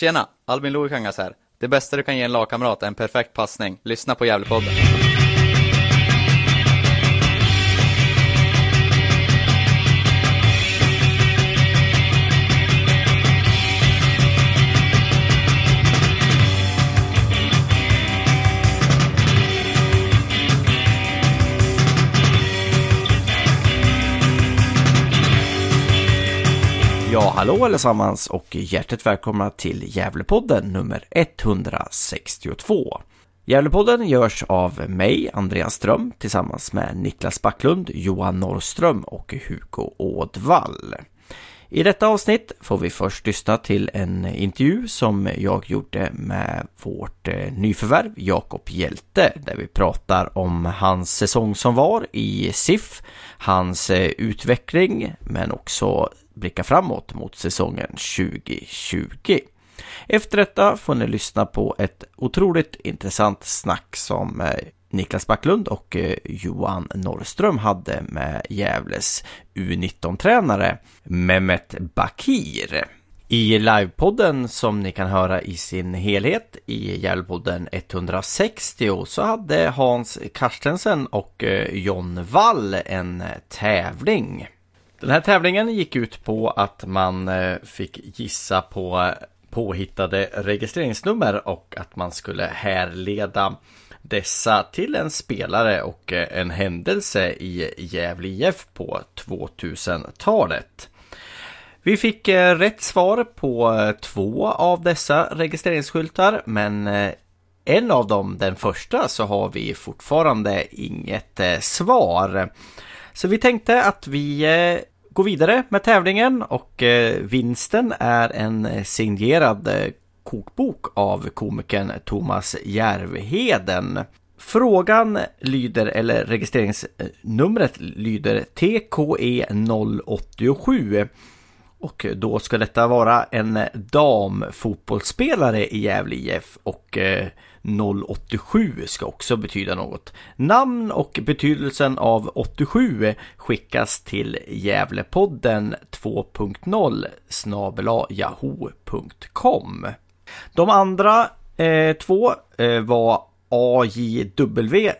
Tjena! Albin Lohikangas här. Det bästa du kan ge en lagkamrat är en perfekt passning. Lyssna på Gävlepodden. Ja, hallå allesammans och hjärtligt välkomna till Gävlepodden nummer 162. Gävlepodden görs av mig, Andreas Ström, tillsammans med Niklas Backlund, Johan Norrström och Hugo Ådvall. I detta avsnitt får vi först lyssna till en intervju som jag gjorde med vårt eh, nyförvärv Jakob Hjälte där vi pratar om hans säsong som var i SIF, hans eh, utveckling men också blicka framåt mot säsongen 2020. Efter detta får ni lyssna på ett otroligt intressant snack som eh, Niklas Backlund och eh, Johan Norrström hade med Gävles U19-tränare Mehmet Bakir. I livepodden som ni kan höra i sin helhet i Gävlepodden 160 så hade Hans Karstensen och eh, John Wall en tävling. Den här tävlingen gick ut på att man eh, fick gissa på påhittade registreringsnummer och att man skulle härleda dessa till en spelare och eh, en händelse i Gävle IF på 2000-talet. Vi fick eh, rätt svar på två av dessa registreringsskyltar men en av dem, den första, så har vi fortfarande inget svar. Så vi tänkte att vi Gå vidare med tävlingen och eh, vinsten är en signerad eh, kokbok av komikern Thomas Järvheden. Frågan lyder, eller registreringsnumret lyder TKE 087 och då ska detta vara en damfotbollsspelare i Gävle IF och eh, 087 ska också betyda något. Namn och betydelsen av 87 skickas till Gävlepodden 2.0 snabela yahoo.com. De andra eh, två eh, var AJW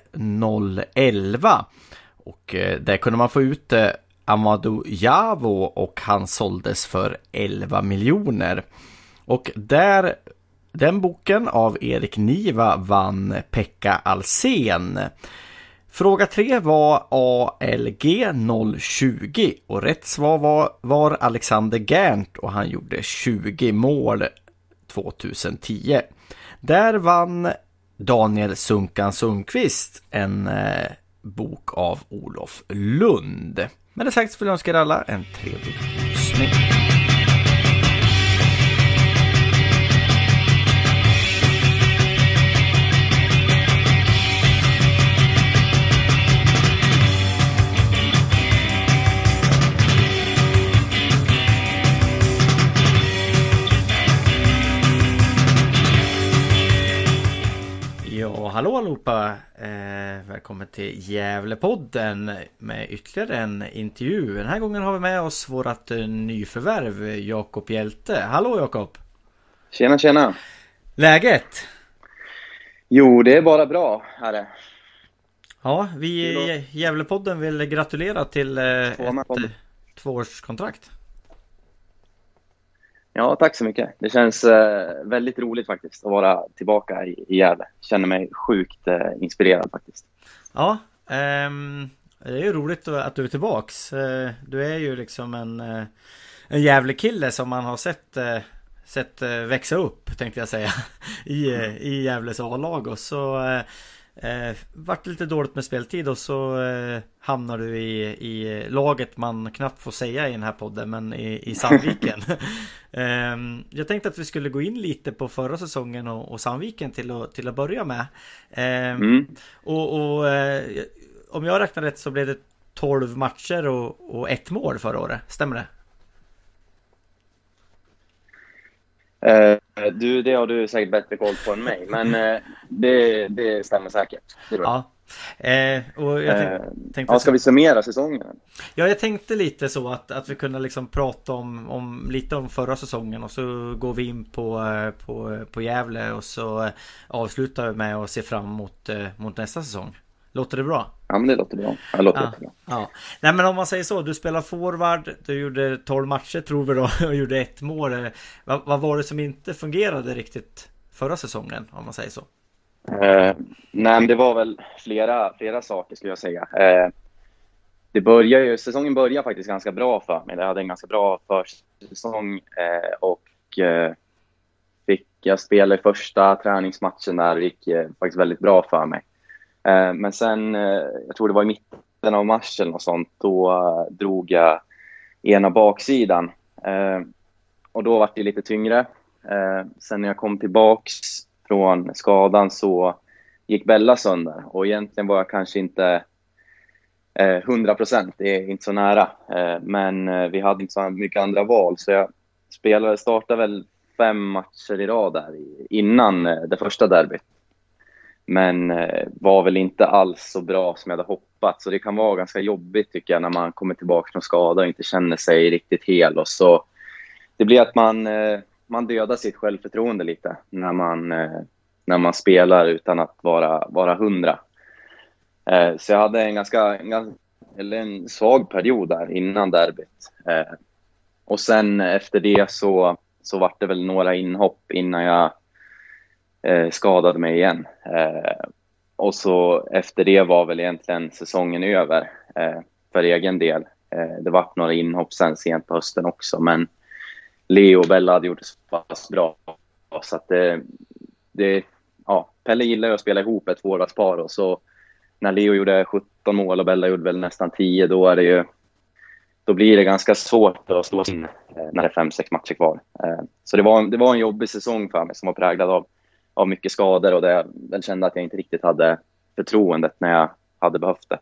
011 och eh, där kunde man få ut eh, Amadou Javo och han såldes för 11 miljoner. Och där den boken av Erik Niva vann Pekka Alsen. Fråga 3 var ALG 020 och rätt svar var, var Alexander Gerndt och han gjorde 20 mål 2010. Där vann Daniel Sunkan Sundqvist en eh, bok av Olof Lund. Med det sagt så vill jag önska er alla en trevlig lyssning. Hallå allihopa! Eh, välkommen till Gävlepodden med ytterligare en intervju. Den här gången har vi med oss vårt eh, nyförvärv Jakob Hjälte. Hallå Jakob! Tjena tjena! Läget? Jo, det är bara bra här är Ja, vi i Gävlepodden vill gratulera till eh, ett eh, tvåårskontrakt. Ja, tack så mycket. Det känns eh, väldigt roligt faktiskt att vara tillbaka i, i Gävle. Känner mig sjukt eh, inspirerad faktiskt. Ja, ehm, det är ju roligt att du är tillbaks. Eh, du är ju liksom en, eh, en Gävle-kille som man har sett, eh, sett eh, växa upp, tänkte jag säga, i, i Gävles A-lag. Och så Eh, vart lite dåligt med speltid och så eh, hamnar du i, i laget man knappt får säga i den här podden men i, i Sandviken. eh, jag tänkte att vi skulle gå in lite på förra säsongen och, och Sandviken till att, till att börja med. Eh, mm. Och, och eh, om jag räknar rätt så blev det 12 matcher och, och ett mål förra året, stämmer det? Uh, du, det har du säkert bättre koll på än mig, men uh, det, det stämmer säkert. Det ja. Eh, och jag tänk, Eh, tänkte ja, ska så- vi summera säsongen? Ja, jag tänkte lite så att, att vi kunde liksom prata om, om lite om förra säsongen och så går vi in på, eh, på, på Gävle och så eh, avslutar vi med att se fram emot eh, mot nästa säsong. Låter det bra? Ja, men det låter bra. Ja, låter Ja. Ja. Nej men om man säger så, du spelar forward, du gjorde 12 matcher tror vi då och gjorde ett mål. Vad, vad var det som inte fungerade riktigt förra säsongen om man säger så? Eh, nej, men det var väl flera, flera saker skulle jag säga. Eh, det börjar ju, säsongen började faktiskt ganska bra för mig. Jag hade en ganska bra försäsong eh, och eh, fick jag spela i första träningsmatchen där det gick eh, faktiskt väldigt bra för mig. Eh, men sen, eh, jag tror det var i mitten av mars eller något sånt, då eh, drog jag ena baksidan. Eh, och då var det lite tyngre. Eh, sen när jag kom tillbaks från skadan så gick Bella sönder och egentligen var jag kanske inte eh, 100 procent, det är inte så nära. Eh, men eh, vi hade inte så mycket andra val så jag spelade, startade väl fem matcher i rad där innan eh, det första derbyt. Men eh, var väl inte alls så bra som jag hade hoppats. Så det kan vara ganska jobbigt tycker jag när man kommer tillbaka från skada och inte känner sig riktigt hel. Och så, det blir att man, eh, man dödar sitt självförtroende lite när man, eh, när man spelar utan att vara, vara hundra. Så jag hade en ganska, en, ganska- eller en svag period där innan derbyt. Och sen efter det så, så var det väl några inhopp innan jag eh, skadade mig igen. Eh, och så efter det var väl egentligen säsongen över eh, för egen del. Eh, det var några inhopp sen sent på hösten också, men Leo och Bella hade gjort det så pass bra. Så att det, det, ja, Pelle gillar ju att spela ihop ett forwardspar och så när Leo gjorde 17 mål och Bella gjorde väl nästan 10, då är det ju då blir det ganska svårt att slå in eh, när det är fem, sex matcher kvar. Eh, så det var, det var en jobbig säsong för mig som var präglad av, av mycket skador och det, jag kände att jag inte riktigt hade förtroendet när jag hade behövt det.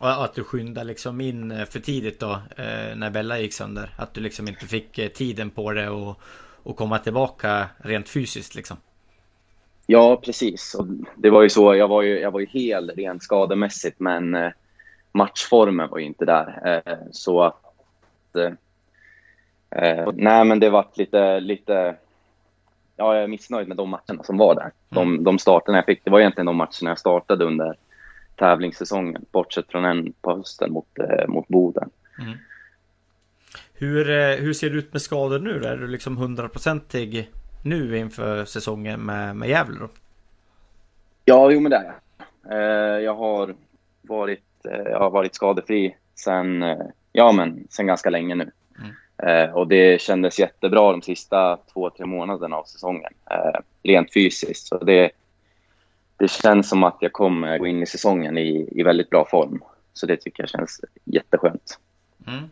Och att du skyndade liksom in eh, för tidigt då eh, när Bella gick sönder. Att du liksom inte fick eh, tiden på det och, och komma tillbaka rent fysiskt liksom. Ja, precis. Och det var ju så, jag var ju, jag var ju hel rent skademässigt, men matchformen var ju inte där. Så att... Nej, men det var lite, lite... Ja, jag är missnöjd med de matcherna som var där. De, de starterna jag fick, det var egentligen de matcherna jag startade under tävlingssäsongen, bortsett från en på hösten mot, eh, mot Boden. Hur, eh, hur ser det ut med skador nu? Är du liksom hundraprocentig nu inför säsongen med, med Gävle då? Ja, jo men det är jag. Eh, jag har varit, eh, jag har varit skadefri sen, eh, ja, men, sen ganska länge nu. Eh, och det kändes jättebra de sista två, tre månaderna av säsongen. Eh, rent fysiskt. Så det, det känns som att jag kommer gå in i säsongen i, i väldigt bra form. Så det tycker jag känns jätteskönt. Mm.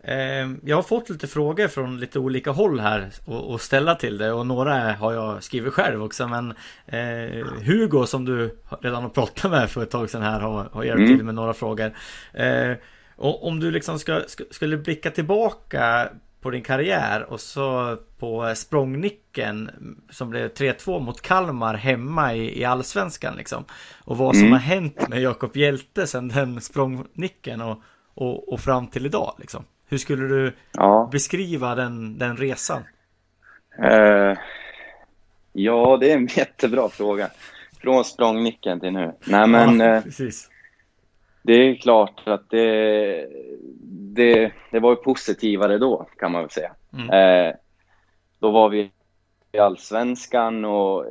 Eh, Jag har fått lite frågor från lite olika håll här och, och ställa till det och några har jag skrivit själv också men eh, Hugo som du redan har pratat med för ett tag sedan här har, har hjälpt Mm. till med några frågor. Eh, och om du liksom ska, skulle blicka tillbaka på din karriär och så på språngnicken som blev 3-2 mot Kalmar hemma i, i Allsvenskan liksom. Och vad som Mm. har hänt med Jakob Hjälte sedan den språngnicken och, och, och fram till idag liksom. Hur skulle du Ja. beskriva den, den resan? Eh, ja, det är en jättebra fråga. Från språngnicken till nu. Nej, men... ja, eh, precis. Det är klart att det, det, det var ju positivare då, kan man väl säga. Mm. Eh, då var vi i allsvenskan och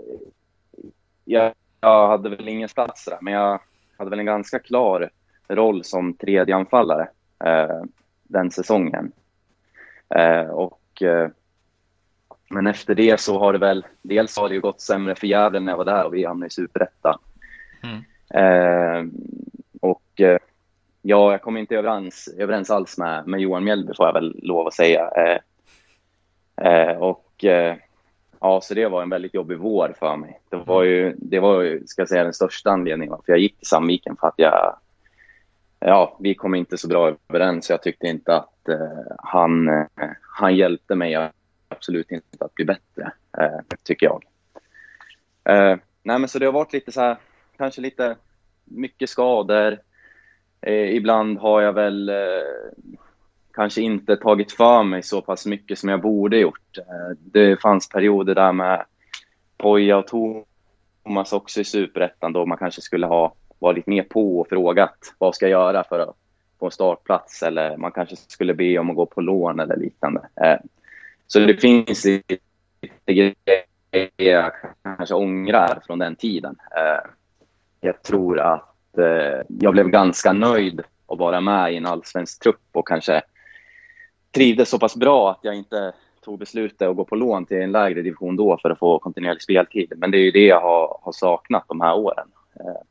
jag, jag hade väl ingen plats där, men jag hade väl en ganska klar roll som tredje anfallare eh, den säsongen. Eh, och, eh, men efter det så har det väl, dels har det ju gått sämre för Gävle när jag var där och vi hamnade i superettan. Mm. Och eh, ja, jag kom inte överens, överens alls med, med Johan Mjällby får jag väl lov att säga. Eh, eh, och eh, ja, så det var en väldigt jobbig vår för mig. Det var ju, det var ju, ska jag säga, den största anledningen varför jag gick till Sandviken för att jag, ja, vi kom inte så bra överens. Jag tyckte inte att eh, han, eh, han hjälpte mig absolut inte att bli bättre, eh, tycker jag. Eh, nej, men så det har varit lite så här kanske lite mycket skador. Eh, ibland har jag väl eh, kanske inte tagit för mig så pass mycket som jag borde gjort. Eh, det fanns perioder där med Poja och Thomas också i Superettan då man kanske skulle ha varit mer på och frågat vad ska jag göra för att få en startplats eller man kanske skulle be om att gå på lån eller liknande. Eh, så det finns lite grejer jag kanske ångrar från den tiden. Eh, jag tror att eh, jag blev ganska nöjd att vara med i en allsvensk trupp och kanske trivdes så pass bra att jag inte tog beslutet att gå på lån till en lägre division då för att få kontinuerlig speltid. Men det är ju det jag har, har saknat de här åren. Eh,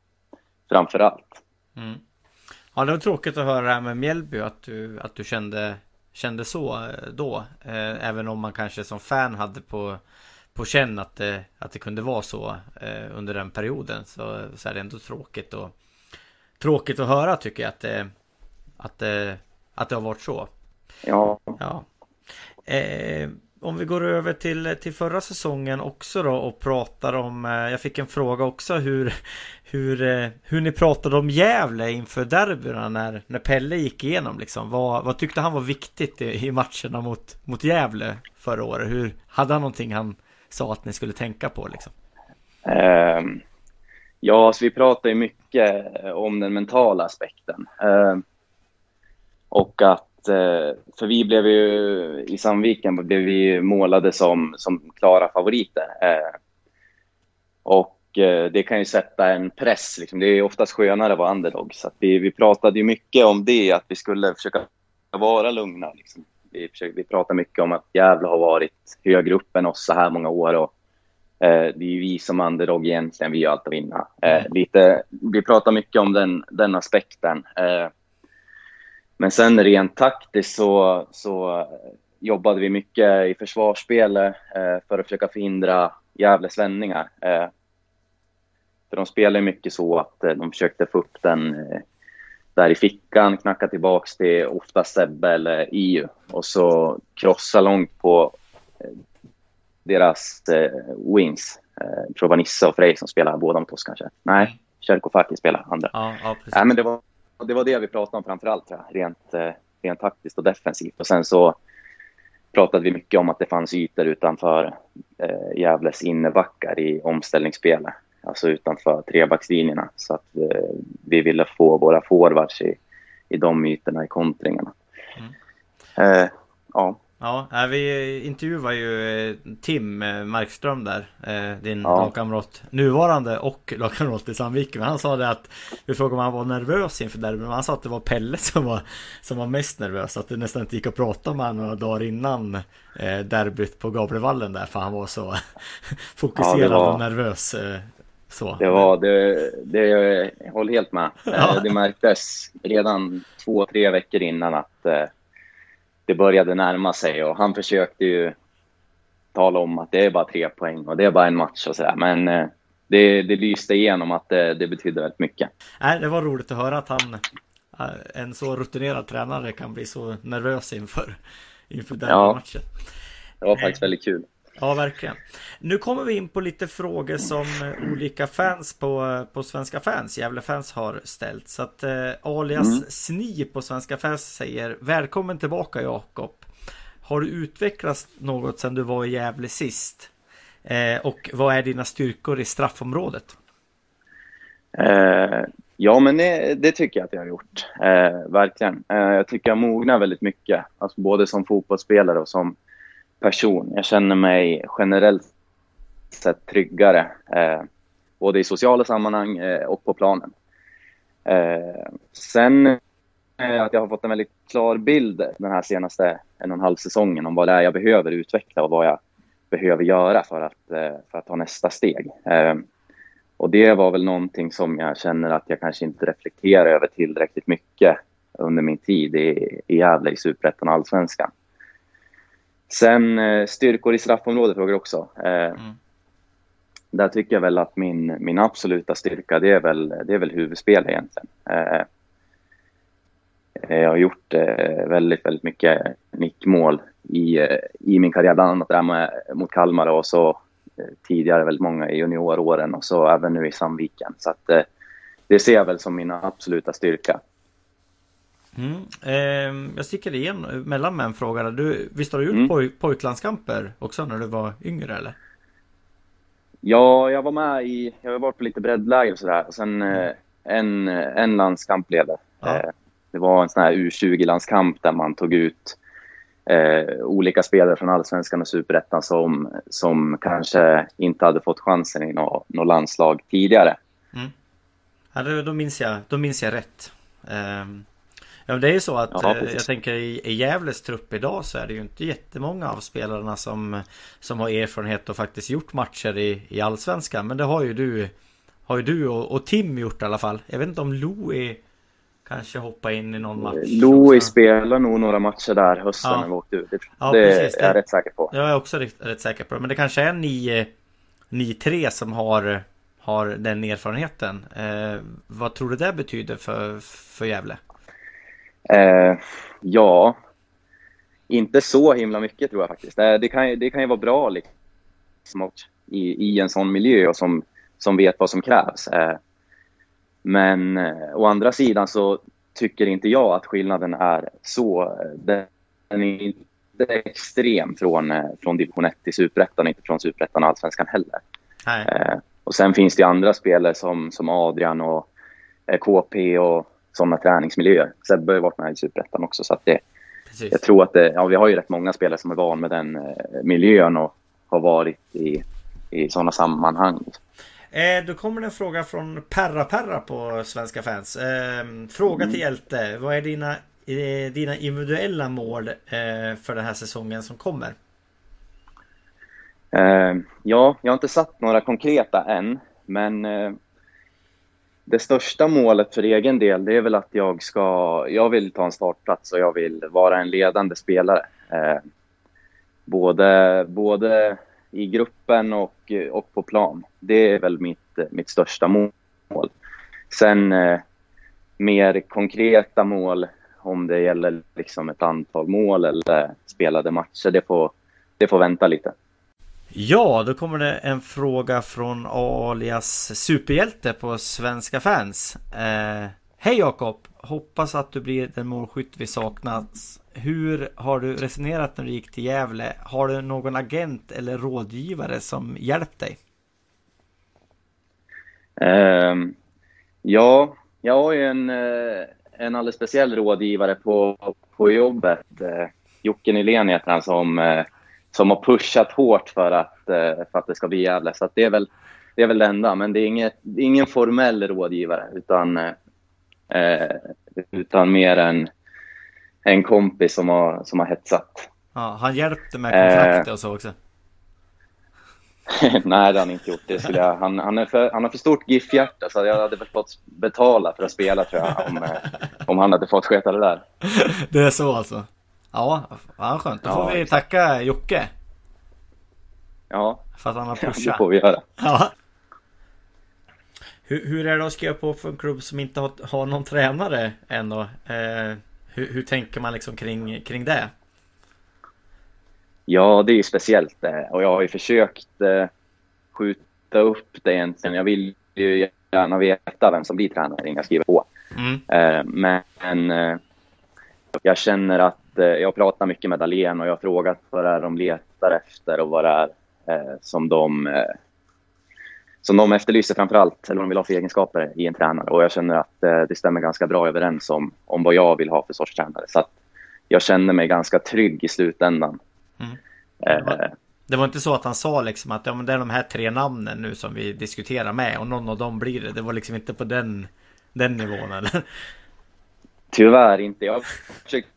framför allt. Mm. Ja, det var tråkigt att höra det här med Mjällby, att du, att du kände, kände så eh, då. Eh, även om man kanske som fan hade på, på känn att det, att det kunde vara så eh, under den perioden. Så, så är det ändå tråkigt, och, tråkigt att höra tycker jag att det, att, det, att det har varit så. Ja. ja. Eh, om vi går över till, till förra säsongen också då och pratar om eh, Jag fick en fråga också hur Hur, eh, hur ni pratade om Gävle inför derbyna när, när Pelle gick igenom liksom vad, vad tyckte han var viktigt i, i matcherna mot, mot Gävle förra året? Hur, hade han någonting han sa att ni skulle tänka på liksom? Um, ja, så vi pratar ju mycket eh, om den mentala aspekten. Um, och att eh, för vi blev ju i Sandviken blev vi målade som, som klara favoriter. Ehm, eh, och det kan ju sätta en press. Liksom. Det är oftast skönare att vara underdog. Så vi, vi pratade ju mycket om det, att vi skulle försöka vara lugna. Liksom. Vi, försöker, vi pratar mycket om att Gävle har varit högre upp än oss så här många år. Och, eh, det är ju vi som underdog egentligen, vi har allt att vinna. Eh, lite, vi pratar mycket om den, den aspekten. Eh, men sen rent taktiskt så, så jobbade vi mycket i försvarsspelet eh, för att försöka förhindra Gävles vändningar. Eh, för de spelar mycket så att eh, de försökte få upp den eh, där i fickan, knacka tillbaks till ofta Sebbe eller EU och så krossa långt på eh, deras eh, wings. Eh, tror Vanissa och Frej som spelar båda mot oss kanske. Nej, Tjerkofaki spelar andra. Ja, ja, Nej, men det var det var det vi pratade om framför allt, rent, eh, rent taktiskt och defensivt. Och sen så pratade vi mycket om att det fanns ytor utanför eh, Gävles innebackar i omställningsspelet. Alltså utanför trebackslinjerna. Så att eh, vi ville få våra forwards i, i de ytorna i kontringarna. Mm. Eh, ja. Ja, vi intervjuar ju eh, Tim eh, Markström där, eh, din ja. lagkamrat, nuvarande och lagkamrat i Sandviken. Men han sa det att, vi frågade om han var nervös inför derbyn, men han sa att det var Pelle som var, som var mest nervös. Att det nästan inte gick att prata med honom några dagar innan derbyt på Gavlevallen där, för han var så fokuserad ja, var... och nervös. Så. Det var, det, det, jag håller helt med. Ja. Det märktes redan två, tre veckor innan att det började närma sig och han försökte ju tala om att det är bara tre poäng och det är bara en match och sådär. Men eh, det, det lyste igenom att det, det betydde väldigt mycket. Nej, det var roligt att höra att han, eh, en så rutinerad tränare kan bli så nervös inför, inför den ja, matchen. Det var faktiskt väldigt kul. Ja, verkligen. Nu kommer vi in på lite frågor som olika fans på, på Svenska fans, Gävle fans har ställt. Så att eh, alias mm. Sni på Svenska fans säger Välkommen tillbaka Jakob. Har du utvecklats något sedan du var i Gävle sist? Eh, och vad är dina styrkor i straffområdet? Eh, ja, men det, det, tycker jag att jag har gjort. Eh, verkligen. Eh, jag tycker jag mognar väldigt mycket. Alltså både som fotbollsspelare och som person. Jag känner mig generellt sett tryggare, eh, både i sociala sammanhang eh, och på planen. Eh, sen eh, att jag har fått en väldigt klar bild den här senaste en och en halv säsongen om vad det är jag behöver utveckla och vad jag behöver göra för att, eh, för att ta nästa steg. Eh, och det var väl någonting som jag känner att jag kanske inte reflekterar över tillräckligt mycket under min tid i, i Gävle i Superettan och Allsvenskan. Sen eh, styrkor i straffområdet frågar också. Eh, mm. Där tycker jag väl att min, min absoluta styrka, det är väl, det är väl huvudspel egentligen. Eh, jag har gjort väldigt, väldigt mycket nickmål i, i min karriär, bland annat där med, mot Kalmar och så tidigare väldigt många i junioråren och så även nu i Sandviken. Så att det ser jag väl som min absoluta styrka. Mm. Eh, jag sticker igen mellan med en fråga. Du, visst har du gjort mm. poj pojklandskamper också när du var yngre eller? Ja, jag var med i, jag har varit på lite breddläger och sådär. Sen eh, en, en landskamp blev det. Ja. Eh, det var en sån här U20-landskamp där man tog ut eh, olika spelare från Allsvenskan och Superettan som, som kanske inte hade fått chansen i något, något landslag tidigare. Mm. Ja, då, då, minns jag, då minns jag rätt. Um... Ja det är ju så att ja, eh, jag tänker i, i Gävles trupp idag så är det ju inte jättemånga av spelarna som Som har erfarenhet och faktiskt gjort matcher i, i Allsvenskan. Men det har ju du Har ju du och, och Tim gjort i alla fall. Jag vet inte om Louis Kanske hoppa in i någon match Louis spelar nog några matcher där hösten ja. när vi åkte ut. Det, ja, det precis, är jag rätt säker på. Jag är också rätt, rätt säker på det. Men det kanske är ni Ni tre som har Har den erfarenheten. Eh, Vad tror du det betyder för, för Gävle? Eh, ja, inte så himla mycket tror jag faktiskt. Eh, det, kan, det kan ju vara bra liksom, i, i en sån miljö och som, som vet vad som krävs. Eh, men eh, å andra sidan så tycker inte jag att skillnaden är så. Den är inte extrem från, eh, från division 1 till superettan, inte från superettan och allsvenskan heller. Eh, och sen finns det andra spelare som, som Adrian och eh, KP och sådana träningsmiljöer. Sebbe har ju varit med i Superettan också så att det, jag tror att det, ja, vi har ju rätt många spelare som är van med den eh, miljön och har varit i, i sådana sammanhang. Eh, då kommer det en fråga från Perra Perra på Svenska fans. Eh, fråga mm. till Hjälte. Vad är dina, eh, dina individuella mål eh, för den här säsongen som kommer? Eh, ja, jag har inte satt några konkreta än. Men eh, det största målet för egen del, det är väl att jag ska, jag vill ta en startplats och jag vill vara en ledande spelare. Eh, både, både i gruppen och, och på plan. Det är väl mitt, mitt största mål. Sen eh, mer konkreta mål, om det gäller liksom ett antal mål eller spelade matcher, det får, det får vänta lite. Ja, då kommer det en fråga från alias Superhjälte på Svenska fans. Eh, Hej Jakob! Hoppas att du blir den målskytt vi saknat. Hur har du resonerat när du gick till Gävle? Har du någon agent eller rådgivare som hjälpt dig? Um, ja, jag har ju en, eh, en alldeles speciell rådgivare på, på jobbet. Eh, Jocke Nylén heter han som eh, som har pushat hårt för att, eh, för att det ska bli Gävle. Så det, är väl, det är väl det enda. Men det är, inget, det är ingen formell rådgivare utan, eh, utan mer en, en kompis som har, som har hetsat. Ja, han hjälpte med kontraktet och så också? Nej, det har han inte gjort. Det skulle jag, han, han, är för, han har för stort GIF-hjärta så jag hade väl fått betala för att spela tror jag om, eh, om han hade fått sköta det där. Det är så alltså? Ja, ja skönt. Då får vi tacka Jocke. Ja. För att han har pushat. Ja, det får vi göra. Ja. Hur, hur är det att skriva på för en klubb som inte har, har någon tränare än då? Eh, hur, hur, tänker man liksom kring, kring det? Ja, det är ju speciellt eh, och jag har ju försökt eh, skjuta upp det egentligen. Jag vill ju gärna veta vem som blir tränare innan jag skriver på. Mm. Eh, men eh, jag känner att jag pratar mycket med Dahlén och jag har frågat vad det är de letar efter och vad det är eh, som de eh, som de efterlyser framför allt, eller vad de vill ha för egenskaper i en tränare. Och jag känner att eh, det stämmer ganska bra överens om, om vad jag vill ha för sorts tränare. Så jag känner mig ganska trygg i slutändan. Mm. Det, var, det, var, inte så att han sa liksom att ja, men det är de här tre namnen nu som vi diskuterar med och någon av dem blir det. Det var liksom inte på den, den nivån eller? Tyvärr inte. Jag har försökt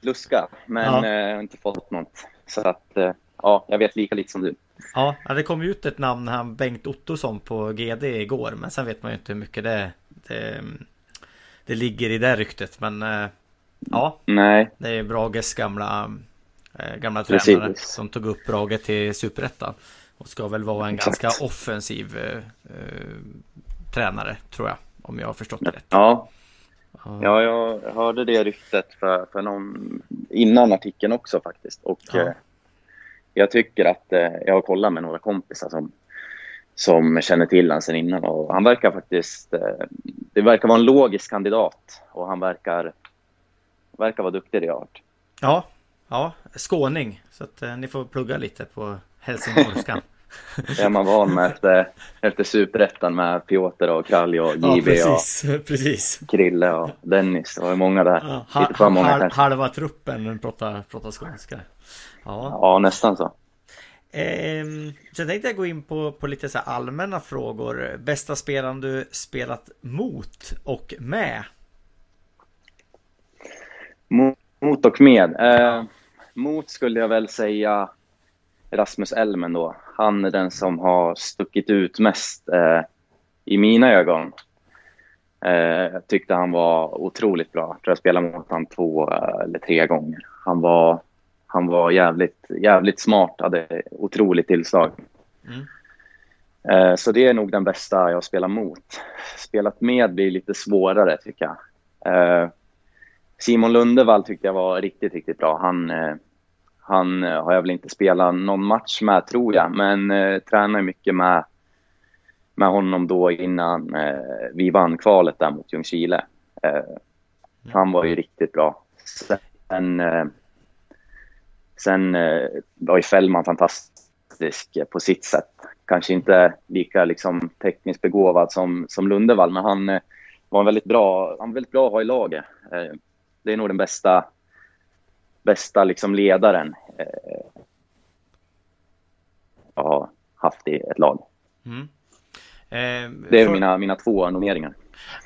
luska, men ja. eh, inte fått något. Så att, eh, ja, jag vet lika lite som du. Ja, det kom ut ett namn här, Bengt Ottosson på GD igår, men sen vet man ju inte hur mycket det, det, det ligger i det ryktet. Men eh, ja, Nej. det är Brages gamla, eh, gamla tränare som tog upp Brage till Superettan. Och ska väl vara en Exakt. ganska offensiv eh, eh, tränare, tror jag. Om jag har förstått det rätt. Ja, Ja, jag hörde det ryktet för, för någon, innan artikeln också faktiskt. Och ja. eh, jag tycker att eh, jag har kollat med några kompisar som, som känner till honom sen innan och han verkar faktiskt, eh, det verkar vara en logisk kandidat och han verkar, verkar vara duktig det jag har hört. Ja, ja, skåning. Så att eh, ni får plugga lite på helsingborskan. Det är man van med efter, efter superettan med Piotr och Kralj och ja, JB precis, och precis. Krille och Dennis. Det var ju många där. Ja, ha, Lite för många hal, kanske. halva truppen pratar, pratar skånska. Ja. Ja, nästan så. Ehm, sen tänkte jag gå in på, på lite så allmänna frågor. Bästa spelaren du spelat mot och med? Mot mot och med. Eh, mot skulle jag väl säga Rasmus Elmen då. Han är den som har stuckit ut mest eh, i mina ögon. Eh, jag tyckte han var otroligt bra. Jag tror jag spelade mot honom två eh, eller tre gånger. Han var, han var jävligt, jävligt smart, hade otroligt tillslag. Mm. Eh, så det är nog den bästa jag spelar mot. Spelat med blir lite svårare tycker jag. Eh, Simon Lundevall tyckte jag var riktigt, riktigt bra. Han, eh, han eh, har jag väl inte spelat någon match med tror jag, men eh, tränar mycket med, med honom då innan eh, vi vann kvalet där mot Ljungskile. Eh, han var ju riktigt bra. Sen, eh, sen eh, var ju Fällman fantastisk på sitt sätt. Kanske inte lika liksom, tekniskt begåvad som, som Lundevall, men han eh, var väldigt bra, han var väldigt bra att ha i laget. Det är nog den bästa, bästa liksom ledaren eh, jag har haft i ett lag. Mm. Ehm, Det är för- mina, mina två nomineringar.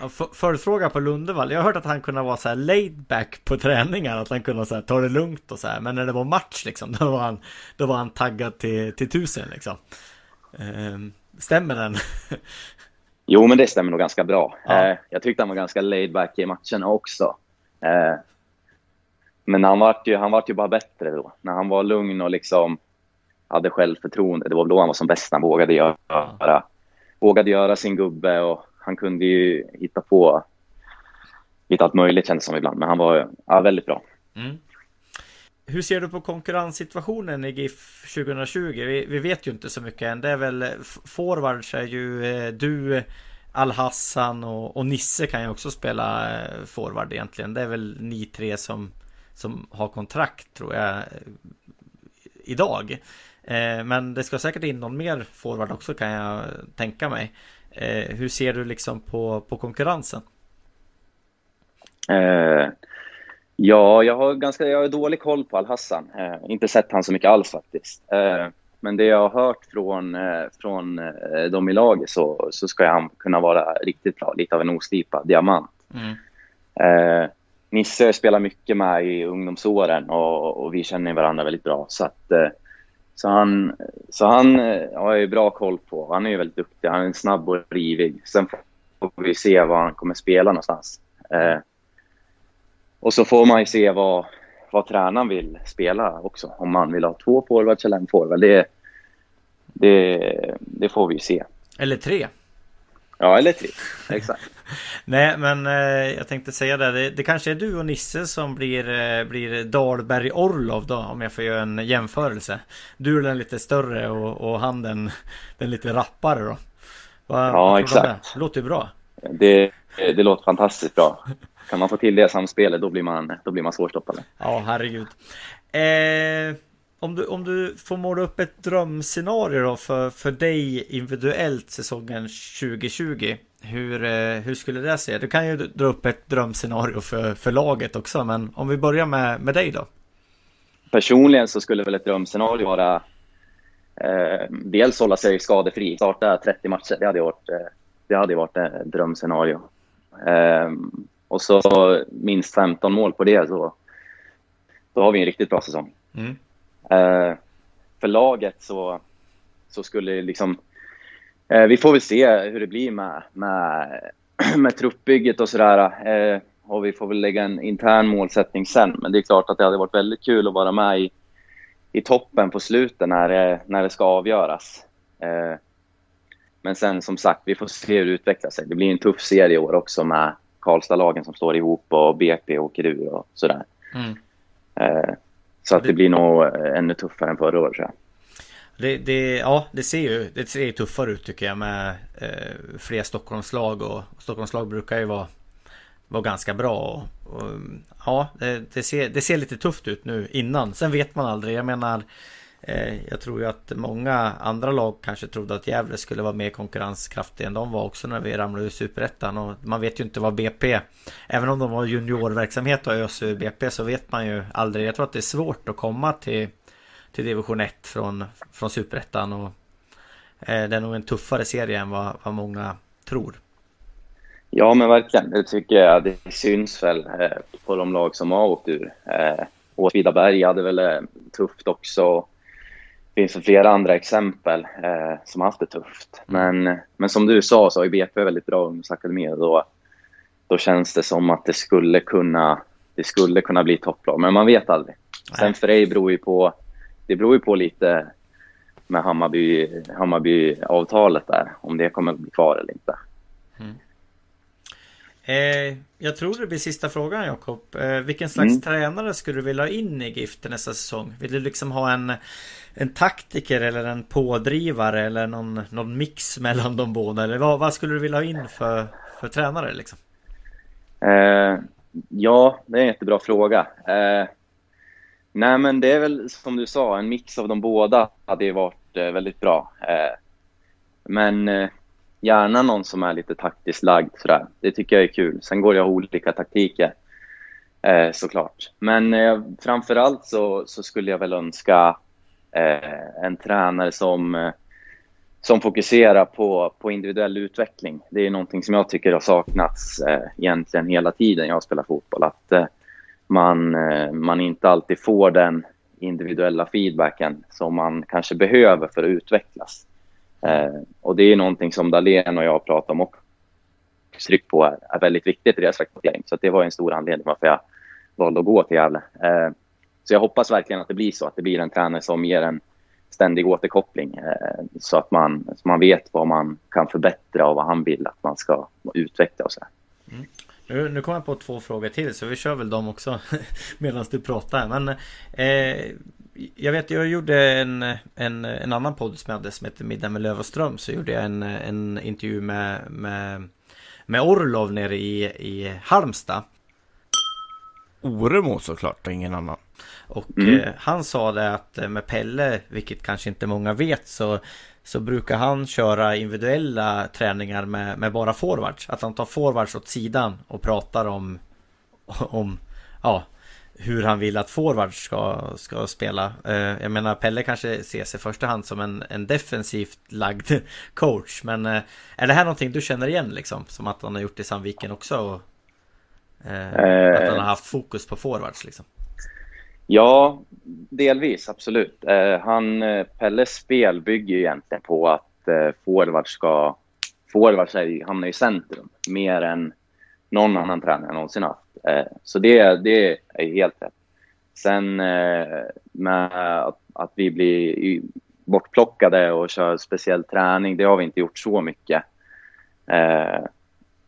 Ja, för- Följdfråga på Lundevall. Jag har hört att han kunde vara så här laid back på träningar. Att han kunde så här, ta det lugnt och så här. Men när det var match liksom. Då var han, då var han taggad till, till tusen liksom. Ehm, stämmer den? Jo, men det stämmer nog ganska bra. Ja. Eh, jag tyckte han var ganska laid back i matcherna också. Eh, men han vart ju, han vart ju bara bättre då. När han var lugn och liksom hade självförtroende. Det var då han var som bäst. Han vågade göra, vågade göra sin gubbe och han kunde ju hitta på lite allt möjligt kändes som ibland. Men han var ja, väldigt bra. Mm. Hur ser du på konkurrenssituationen i GIF 2020? Vi, vi vet ju inte så mycket än. Det är väl forwards är ju eh, du, Al-Hassan och, och Nisse kan ju också spela eh, forward egentligen. Det är väl ni tre som, som har kontrakt tror jag idag. Eh, Men det ska säkert in någon mer forward också kan jag tänka mig. Eh, Hur ser du liksom på, på konkurrensen? Eh, ja, jag har ganska jag har dålig koll på Al-Hassan. Eh, inte sett han så mycket alls faktiskt. Eh, men det jag har hört från, eh, från dem i laget så, så ska han kunna vara riktigt bra. Lite av en oslipad diamant. Mm. Eh, Nisse spelar mycket med i ungdomsåren och, och vi känner varandra väldigt bra. Så, att, eh, så han, så han eh, har jag ju bra koll på. Han är ju väldigt duktig. Han är snabb och rivig. Sen får vi se var han kommer spela någonstans. Eh, och så får man ju se vad, vad tränaren vill spela också. Om man vill ha två forwards eller en forward. Det, det, det får vi ju se. Eller tre? Ja, eller tre. Exakt. Nej men eh, jag tänkte säga det, det, det kanske är du och Nisse som blir, eh, blir Dahlberg Orlov då om jag får göra en jämförelse. Du är den lite större och, och han den, den lite rappare då. Vad, Ja, exakt. Det? Låter ju bra. Det, det låter fantastiskt bra. Kan man få till det samspelet då blir man, då blir man svårstoppad. Ja herregud. Eh, om, du, om du får måla upp ett drömscenario då för, för dig individuellt säsongen 2020. Hur, eh, hur skulle det se? Du kan ju dra upp ett drömscenario för, för laget också men om vi börjar med, med dig då. Personligen så skulle väl ett drömscenario vara eh, dels hålla sig skadefri, starta 30 matcher. Det hade varit, eh, det hade varit ett drömscenario. Eh, och så minst 15 mål på det, så då har vi en riktigt bra säsong. Mm. Eh, för laget så, så skulle liksom... Eh, vi får väl se hur det blir med, med, med truppbygget och sådär. Eh, och vi får väl lägga en intern målsättning sen. Men det är klart att det hade varit väldigt kul att vara med i, i toppen på slutet när det, när det ska avgöras. Men sen som sagt, vi får se hur det utvecklar sig. Det blir en tuff serie i år också med Karlstad-lagen som står ihop och BP åker ur och sådär. Mm. Så att det blir nog eh, ännu tuffare än förra året. Det, det, ja, det ser ju det ser tuffare ut tycker jag med eh, fler Stockholmslag och Stockholmslag brukar ju vara, vara ganska bra. Och, och ja, det, det, ser, det ser lite tufft ut nu innan. Sen vet man aldrig. Jag menar Eh, jag tror ju att många andra lag kanske trodde att Gävle skulle vara mer konkurrenskraftiga än de var också när vi ramlade ur Superettan. Och man vet ju inte vad BP, även om de har juniorverksamhet och ös ur BP så vet man ju aldrig. Jag tror att det är svårt att komma till till division 1 från, från superettan. Och eh, det är nog en tuffare serie än vad, vad många tror. Ja, men verkligen. Det tycker jag. Det syns väl eh, på de lag som har åkt ur. Eh, Åtvidaberg hade väl eh, tufft också. Det finns flera andra exempel eh, som har haft det tufft. Mm. Men, men som du sa så har ju BP väldigt bra ungdomsakademi och då, då känns det som att det skulle kunna, det skulle kunna bli topplag. Men man vet aldrig. Sen för dig beror ju på det beror ju på lite med Hammarby, Hammarby-avtalet där, om det kommer att bli kvar eller inte. Mm. Eh, jag tror det blir sista frågan Jakob. Eh, vilken slags mm. tränare skulle du vilja ha in i GIF nästa säsong? Vill du liksom ha en, en taktiker eller en pådrivare eller någon, någon mix mellan de båda? Eller vad, vad skulle du vilja ha in för, för tränare liksom? Eh, ja, det är en jättebra fråga. Eh, Nej, men det är väl som du sa, en mix av de båda hade ju varit eh, väldigt bra. Eh, men eh, gärna någon som är lite taktiskt lagd sådär. Det tycker jag är kul. Sen går jag olika taktiker eh, såklart. Men eh, framför allt så, så, skulle jag väl önska Eh, en tränare som, eh, som fokuserar på, på individuell utveckling. Det är någonting som jag tycker har saknats eh, egentligen hela tiden jag spelar fotboll. Att, eh, man, eh, man inte alltid får den individuella feedbacken som man kanske behöver för att utvecklas. Eh, och det är någonting som Dahlén och jag pratar om och tryck på är, är väldigt viktigt i deras rekrytering. Så det var en stor anledning varför jag valde att gå till Gävle. Eh, så jag hoppas verkligen att det blir så, att det blir en tränare som ger en ständig återkoppling eh, så att man, så man vet vad man kan förbättra och vad han vill att man ska utveckla och så. Mm. Nu, nu kom jag på två frågor till så vi kör väl dem också medan du pratar. Men eh, jag vet, jag gjorde en, en, en annan podd som jag hade som heter Middag med Löv och Ström. Så gjorde jag en, en intervju med, med, med Orlov nere i, i Halmstad. Oremo såklart och ingen annan. Och mm. eh, han sa det att eh, med Pelle, vilket kanske inte många vet, så så brukar han köra individuella träningar med, med bara forwards. Att han tar forwards åt sidan och pratar om, om ja, hur han vill att forwards ska, ska spela. Eh, jag menar Pelle kanske ses i första hand som en, en defensivt lagd coach. Men eh, är det här någonting du känner igen liksom? Som att han har gjort i Sandviken också? Och, eh, att han har haft fokus på forwards liksom? Ja, delvis absolut. Eh, han, eh, Pelles spel bygger ju egentligen på att eh, forward ska... Forwards hamnar i centrum mer än någon annan tränare någonsin haft. Eh, så det, det är helt rätt. Sen eh, med att, att, vi blir bortplockade och kör speciell träning, det har vi inte gjort så mycket, eh,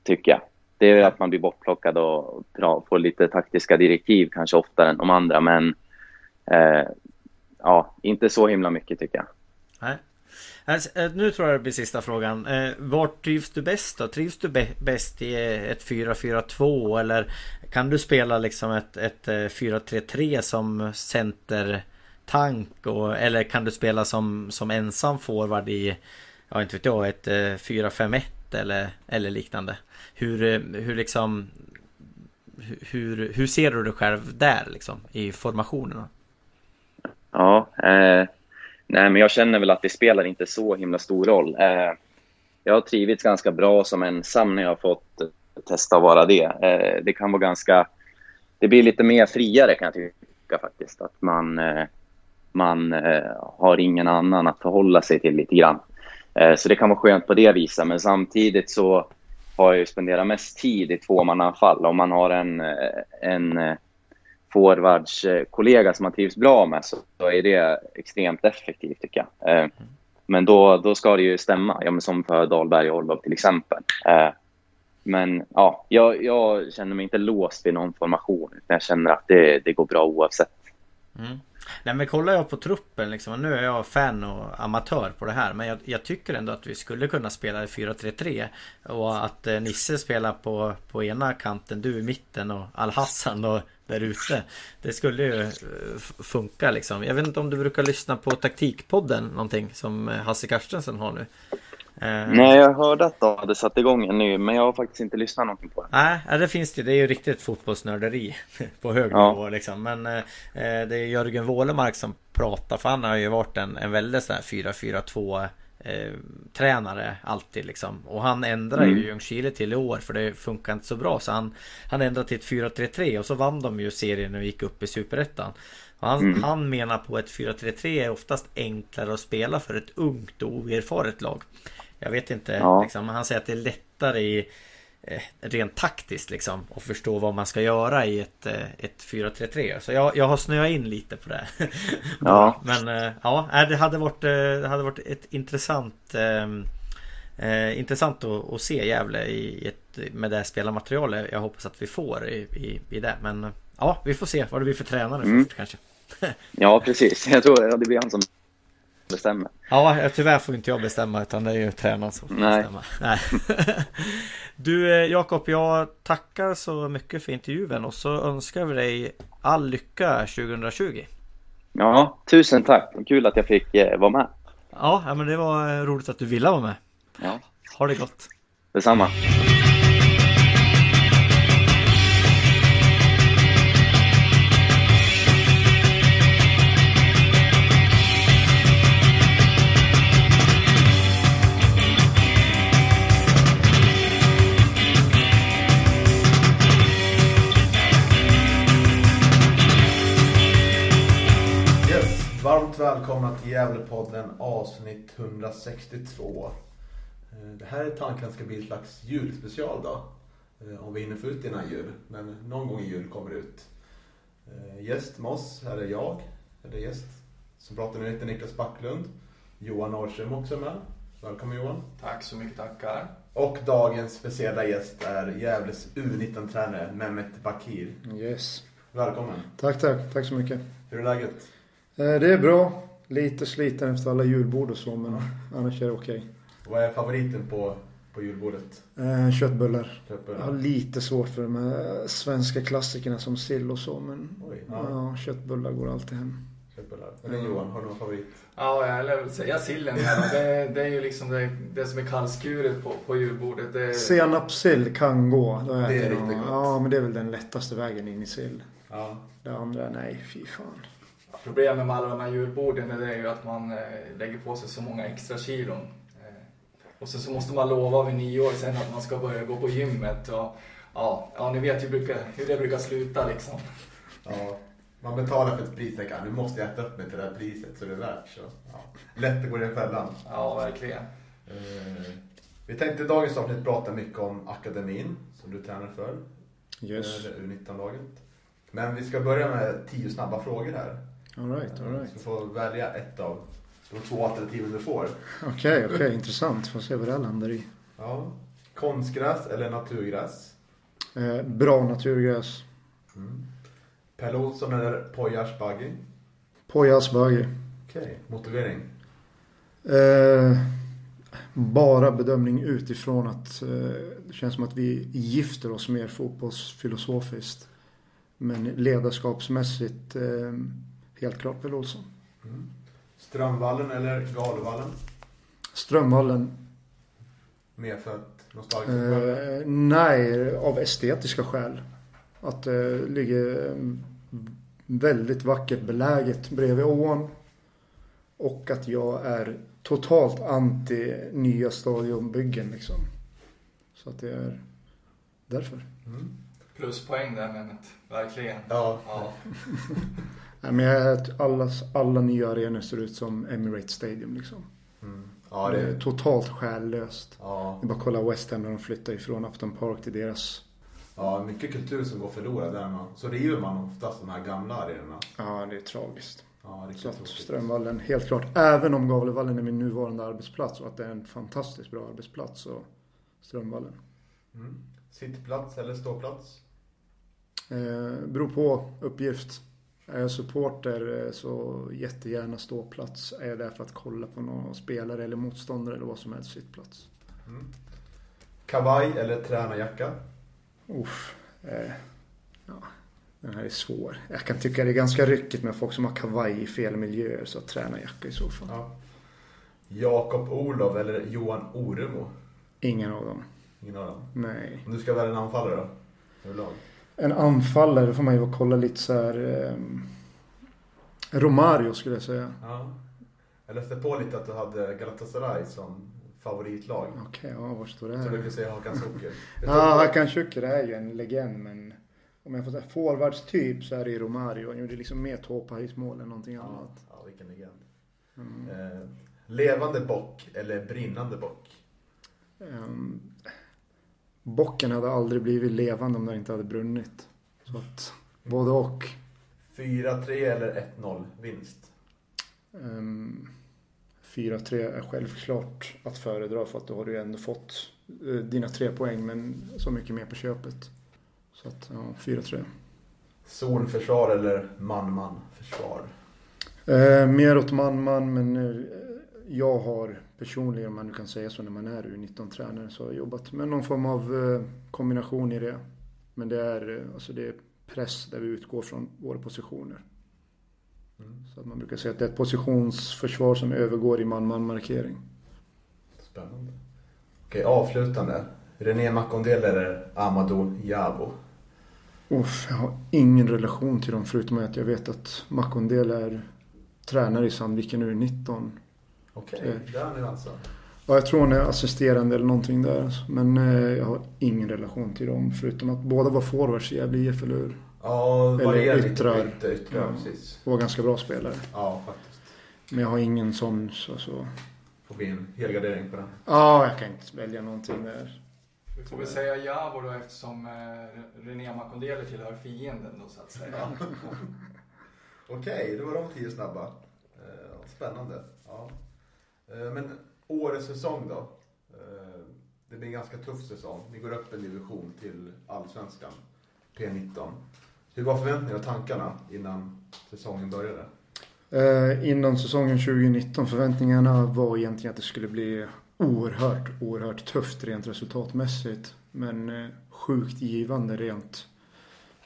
tycker jag. Det är att man blir bortplockad och får lite taktiska direktiv kanske oftare än de andra. Men eh, ja, inte så himla mycket tycker jag. Nej. Alltså, eh, nu tror jag det blir sista frågan. Eh, vart trivs du bäst då? Trivs du bäst i ett 4-4-2 eller kan du spela liksom ett, ett 4-3-3 som center tank och, eller kan du spela som, som ensam forward i, ja inte vet jag, ett 4-5-1 eller, eller liknande? Hur, eh, hur liksom hur, hur ser du dig själv där liksom i formationerna? Ja, eh, nej men jag känner väl att det spelar inte så himla stor roll. Eh, jag har trivits ganska bra som ensam när jag har fått eh, testa att vara det. Eh, det kan vara ganska, det blir lite mer friare kan jag tycka faktiskt. Att man, eh, man eh, har ingen annan att förhålla sig till lite grann. Eh, så det kan vara skönt på det viset, men samtidigt så har jag ju spenderat mest tid i tvåmannaanfall. Om man har en, eh, en eh, forwardskollega som man trivs bra med så är det extremt effektivt tycker jag. Men då, då ska det ju stämma, ja, men som för Dahlberg och Orlov till exempel. Men ja, jag, jag, känner mig inte låst vid någon formation, utan jag känner att det, det går bra oavsett. Mm. Nej men kollar jag på truppen liksom. Nu är jag fan och amatör på det här. Men jag, jag tycker ändå att vi skulle kunna spela 4-3-3. Och att eh, Nisse spelar på, på ena kanten, du i mitten och Al-Hassan då där ute. Det skulle ju eh, funka liksom. Jag vet inte om du brukar lyssna på taktikpodden någonting som eh, Hasse Carstensen har nu. Eh, Nej, jag hörde att de hade satt igång en ny, men jag har faktiskt inte lyssnat någonting på det. Nej, det finns det. Det är ju riktigt fotbollsnörderi på hög ja. nivå liksom. Men eh, det är Jörgen Wålemark som pratar, för han har ju varit en, en väldigt sån här 4-4-2 eh, tränare alltid liksom. Och han ändrar mm. ju Ljungskile till i år för det funkar inte så bra. Så han, han ändrade till ett 4-3-3 och så vann de ju serien och gick upp i Superettan. Han, mm. han menar på ett 4-3-3 är oftast enklare att spela för ett ungt och oerfaret lag. Jag vet inte, ja. liksom, han säger att det är lättare i eh, rent taktiskt liksom att förstå vad man ska göra i ett, eh, ett 4-3-3. Så jag, jag har snöat in lite på det. ja. Men eh, ja, det hade varit, det hade varit ett intressant eh, Intressant att, att, se Gävle i ett, med det spelarmaterialet jag hoppas att vi får i, i, i det. Men ja, vi får se vad det blir för tränare mm. först kanske. ja, precis. Jag tror det blir han som bestämmer. Ja, tyvärr får inte jag bestämma utan det är ju tränaren som får Nej. bestämma. Nej. Du eh, Jakob, jag tackar så mycket för intervjun och så önskar vi dig all lycka 2020. Ja, tusen tack. Kul att jag fick eh, vara med. Ja, men det var eh, roligt att du ville vara med. Ja. Ha det gott. Detsamma. Gävlepodden avsnitt 162. Eh, det här är tanken ska bli ett slags julspecial då. Eh, om vi hinner få ut innan jul. Men någon gång i jul kommer det ut. Eh, gäst med oss, här är jag, eller gäst. Som pratar nu heter Niklas Backlund. Johan Norrström också med. Välkommen Johan. Tack så mycket, tackar. Och dagens speciella gäst är Gävles U19-tränare Mehmet Bakir. Yes. Välkommen. Tack, tack. Tack så mycket. Hur är läget? Det är bra. Lite sliten efter alla julbord och så, men annars är det okej. Okay. Vad är favoriten på, på julbordet? Eh, köttbullar. köttbullar. Jag har lite svårt för de här svenska klassikerna som sill och så, men Oj, ja. ja. köttbullar går alltid hem. Köttbullar. Men Johan, har du någon favorit? Ja, jag vill säga sillen. Det, det är ju liksom det, det som är kallskuret på, på julbordet. Det... Senapssill kan gå. det är riktigt gott. Ja, men det är väl den lättaste vägen in i sill. Ja. Det andra, nej, fy fan. Problemet med alla de här julborden är ju att man eh, lägger på sig så många extra kilon. Eh, och sen så måste man lova vid nyår sen att man ska börja gå på gymmet. Och, ja, ja, ni vet ju hur det brukar sluta liksom. Ja, man betalar för ett pris. Tänker, nu måste jag äta upp mig till det här priset så det är värt. Så, ja. Lätt att gå i den fällan. Ja, verkligen. Eh, vi tänkte i dagens avsnitt prata mycket om akademin som du tränar för. Yes. U19-laget. Men vi ska börja med tio snabba frågor här. Alright, alright. Så du får välja ett av de två alternativen du får. Okej, okay, okej. Okay. Intressant. Får se vad det landar i. Ja. Konstgräs eller naturgräs? Eh, bra naturgräs. Mm. Pelle Olsson eller Poyas Buggy? Poyas Buggy. Okej, okay. motivering? Eh, bara bedömning utifrån att eh, det känns som att vi gifter oss mer fotbollsfilosofiskt. Men ledarskapsmässigt eh, Helt klart Pelle Olsson. Mm. Strömvallen eller Galvallen? Strömvallen. Mer för att nostalgiskt? Eh, nej, av estetiska skäl. Att det ligger väldigt vackert beläget bredvid ån. Och att jag är totalt anti nya stadionbyggen liksom. Så att det är därför. Mm. Pluspoäng där Mehmet, verkligen. Ja. ja. Men jag, alla, alla nya arenor ser ut som Emirates Stadium liksom. Mm. Ja, det... det... är totalt själlöst. Ja. Det är bara kolla West Ham när de flyttar ifrån Upton Park till deras. Ja, mycket kultur som går förlorad där. Man. Så river man oftast de här gamla arenorna. Ja, det är tragiskt. Ja, så att Strömvallen, helt klart. Även om Gavlevallen är min nuvarande arbetsplats och att det är en fantastiskt bra arbetsplats så Strömvallen. Mm. Sittplats eller ståplats? Eh, beror på uppgift. Är jag supporter eh, så jättegärna ståplats. Är jag där för att kolla på någon spelare eller motståndare eller vad som helst sittplats. Kavaj eller tränarjacka? Uff, eh, ja, den här är svår. Jag kan tycka det är ganska ryckigt med folk som har kavaj i fel miljöer. Så tränarjacka i så fall. Ja. Jakob Olof eller Johan Oremo? Ingen av dem. Ingen av dem. Nej. Om du ska välja en anfallare då? Överlag? En anfallare, då får man ju kolla lite så här. Eh, Romario skulle jag säga. Ja. Jag läste på lite att du hade Galatasaray som favoritlag. Okej, ja var står det Så du här? brukar säga Hakan Soker. Ja, Hakan Şükür är ju en legend men om jag får säga forwardstyp så är det ju Romario. Han gjorde liksom mer tåpajsmål än någonting Ja, annat. ja, vilken legend. Mm. Eh, levande bock eller brinnande bock? Um, bocken hade aldrig blivit levande om den inte hade brunnit. Så att både och. 4-3 eller 1-0 vinst? Um, 4-3 är självklart att föredra för att då har du ju ändå fått eh, dina tre poäng men så mycket mer på köpet. Så att ja, 4-3. Zonförsvar eller man-man försvar? Eh, mer åt man-man men eh, jag har personligen, om man nu kan säga så när man är U19-tränare, så har jag jobbat med någon form av eh, kombination i det. Men det är, eh, alltså det är press där vi utgår från våra positioner. Så att man brukar säga att det är ett positionsförsvar som övergår i man-man-markering. Spännande. Okej, avslutande. René Makondele eller Amadou Jabo? Uff, jag har ingen relation till dem förutom att jag vet att Makondele är tränare i Sandviken U19. Okej, Eh. där nu alltså. Ja, jag tror hon är assisterande eller någonting där. Men eh, jag har ingen relation till dem förutom att båda var forwards i Gävle IF, eller hur? Ja, Eller yttrar. ytter, yttrar, Ja. precis. Och var ganska bra spelare. Ja, faktiskt. Men jag har ingen sån så, så. Får bli en helgardering på den. Ja, jag kan inte välja någonting där. Vi får väl säga Javo då eftersom eh, René Makondele tillhör fienden då så att säga. Okej, det var de tio snabba. Eh, Spännande. Ja. Eh, men årets säsong då? Eh, det blir en ganska tuff säsong. Ni går upp en division till Allsvenskan, P19. Hur var förväntningarna och tankarna innan säsongen började? Eh, innan säsongen 2019, förväntningarna var egentligen att det skulle bli oerhört, oerhört tufft rent resultatmässigt. Men eh, sjukt givande rent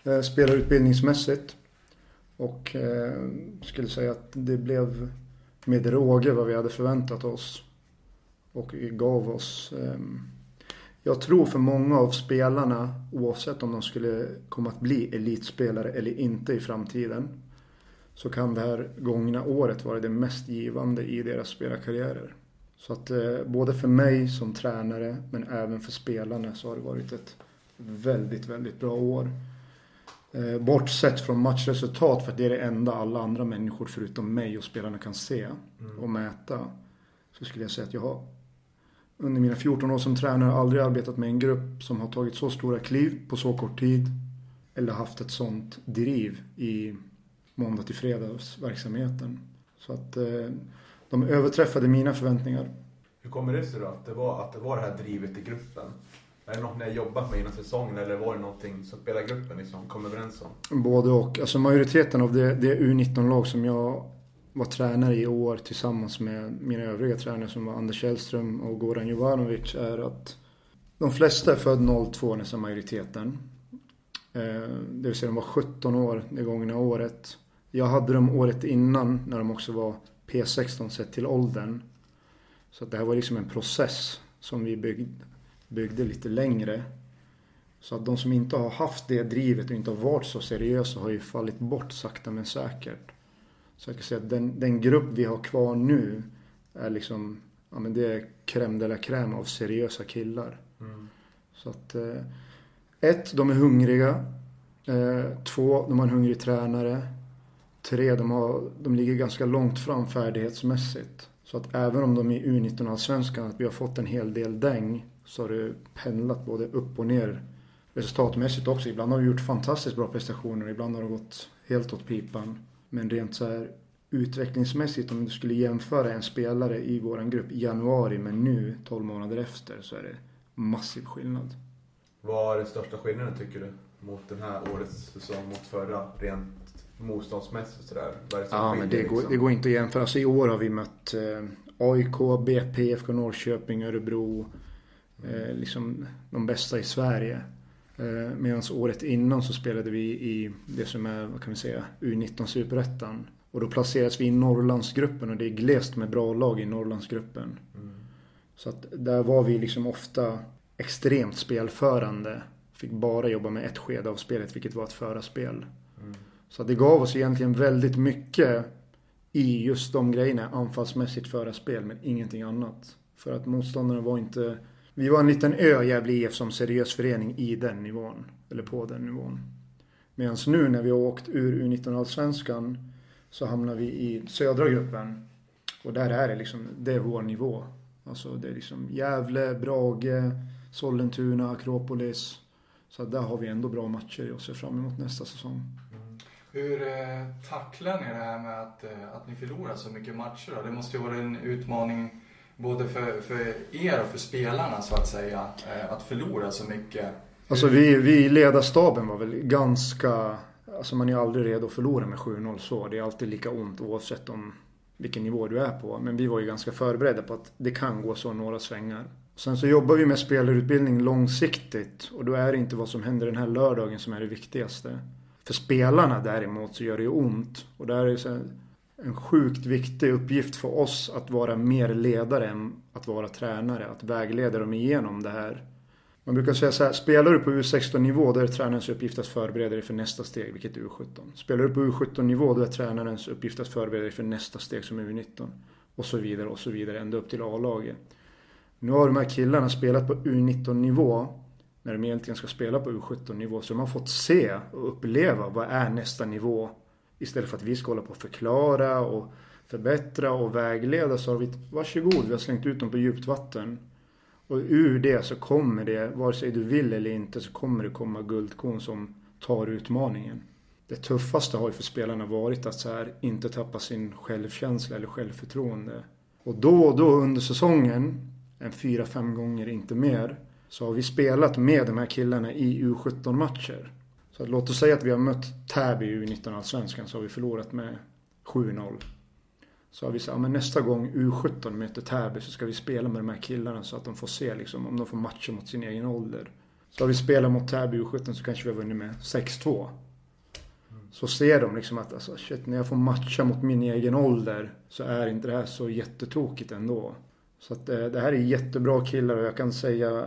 eh, spelarutbildningsmässigt. Och eh, skulle säga att det blev med råge vad vi hade förväntat oss. Och gav oss ehm, jag tror för många av spelarna, oavsett om de skulle komma att bli elitspelare eller inte i framtiden, så kan det här gångna året vara det mest givande i deras spelarkarriärer. Så att eh, både för mig som tränare men även för spelarna så har det varit ett väldigt, väldigt bra år. Eh, bortsett från matchresultat för att det är det enda alla andra människor förutom mig och spelarna kan se och mäta. Så skulle jag säga att jag har under mina 14 år som tränare aldrig arbetat med en grupp som har tagit så stora kliv på så kort tid. Eller haft ett sånt driv i måndag till fredagsverksamheten. Så att eh, de överträffade mina förväntningar. Hur kommer det sig då att det var, att det, var det här drivet i gruppen? Är det något ni har jobbat med innan säsongen eller var det någonting som spelargruppen liksom kom överens om? Både och. Alltså majoriteten av det, det U19-lag som jag var tränare i år tillsammans med mina övriga tränare som var Anders Källström och Goran Jovanovic är att de flesta är född 02, nästan majoriteten. Eh, det vill säga de var 17 år det gångna året. Jag hade dem året innan när de också var P16 sett till åldern. Så det här var liksom en process som vi byggde, byggde lite längre. Så att de som inte har haft det drivet och inte har varit så seriösa har ju fallit bort sakta men säkert. Så jag kan säga att den, den grupp vi har kvar nu är liksom, ja men det är crème de la crème av seriösa killar. Så att, eh, ett, de är hungriga. Eh, två, de har en hungrig tränare. Tre, de, har, de ligger ganska långt fram färdighetsmässigt. Så att även om de i U19-allsvenskan, att vi har fått en hel del däng, så har det pendlat både upp och ner resultatmässigt också. Ibland har vi gjort fantastiskt bra prestationer, ibland har det gått helt åt pipan. Men rent så här utvecklingsmässigt, om du skulle jämföra en spelare i våran grupp i januari med nu, 12 månader efter, så är det massiv skillnad. Vad är den största skillnaden tycker du? Mot den här årets säsong mot förra, rent motståndsmässigt sådär? Ja, men det går, liksom? det går inte att jämföra. Alltså, I år har vi mött eh, AIK, BP, FK Norrköping, Örebro. Eh, liksom de bästa i Sverige. Eh, Medan året innan så spelade vi i det som är, vad kan vi säga, U19 Superettan. Och då placeras vi i Norrlandsgruppen och det är glest med bra lag i Norrlandsgruppen. Så att där var vi liksom ofta extremt spelförande. Fick bara jobba med ett skede av spelet, vilket var att föra spel. Så att det gav oss egentligen väldigt mycket i just de grejerna. Anfallsmässigt föra spel, men ingenting annat. För att motståndarna var inte... Vi var en liten ö, Gävle IF, som seriös förening i den nivån. Eller på den nivån. Medan nu när vi har åkt ur U19-allsvenskan så hamnar vi i södra gruppen. Och där är det liksom, det är vår nivå. Alltså det är liksom Gävle, Brage, Sollentuna, Akropolis. Så att där har vi ändå bra matcher och ser fram emot nästa säsong. Hur eh, tacklar ni det här med att, eh, att ni förlorar så mycket matcher? Då? Det måste ju vara en utmaning både för, för er och för spelarna så att säga. Eh, att förlora så mycket. Alltså vi, vi i ledarstaben var väl ganska... Alltså man är aldrig redo att förlora med 7-0 så. Det är alltid lika ont oavsett om vilken nivå du är på. Men vi var ju ganska förberedda på att det kan gå så några svängar. Sen så jobbar vi med spelarutbildning långsiktigt. Och då är det inte vad som händer den här lördagen som är det viktigaste. För spelarna däremot så gör det ju ont. Och där är det så här en sjukt viktig uppgift för oss att vara mer ledare än att vara tränare. Att vägleda dem igenom det här. Man brukar säga så här, spelar du på U16 nivå då är det tränarens uppgift att förbereda dig för nästa steg, vilket är U17. Spelar du på U17 nivå då är tränarens uppgift att förbereda dig för nästa steg som är U19. Och så vidare och så vidare, ända upp till A-laget. Nu har de här killarna spelat på U19 nivå när de egentligen ska spela på U17 nivå. Så de har fått se och uppleva vad är nästa nivå. Istället för att vi ska hålla på och förklara och förbättra och vägleda så har vi, varsågod, vi har slängt ut dem på djupt vatten. Och ur det så kommer det, vare sig du vill eller inte, så kommer det komma guldkorn som tar utmaningen. Det tuffaste har ju för spelarna varit att så här, inte tappa sin självkänsla eller självförtroende. Och då och då under säsongen, en fyra, fem gånger, inte mer, så har vi spelat med de här killarna i U17-matcher. Så låt oss säga att vi har mött Täby i U19-allsvenskan så har vi förlorat med 7-0. Så har vi sagt, ja, men nästa gång U17 möter Täby så ska vi spela med de här killarna så att de får se liksom, om de får matcha mot sin egen ålder. Så har vi spelat mot Täby U17 så kanske vi har vunnit med 6-2. Så ser de liksom att alltså, shit, när jag får matcha mot min egen ålder så är inte det här så jättetokigt ändå. Så att eh, det här är jättebra killar och jag kan säga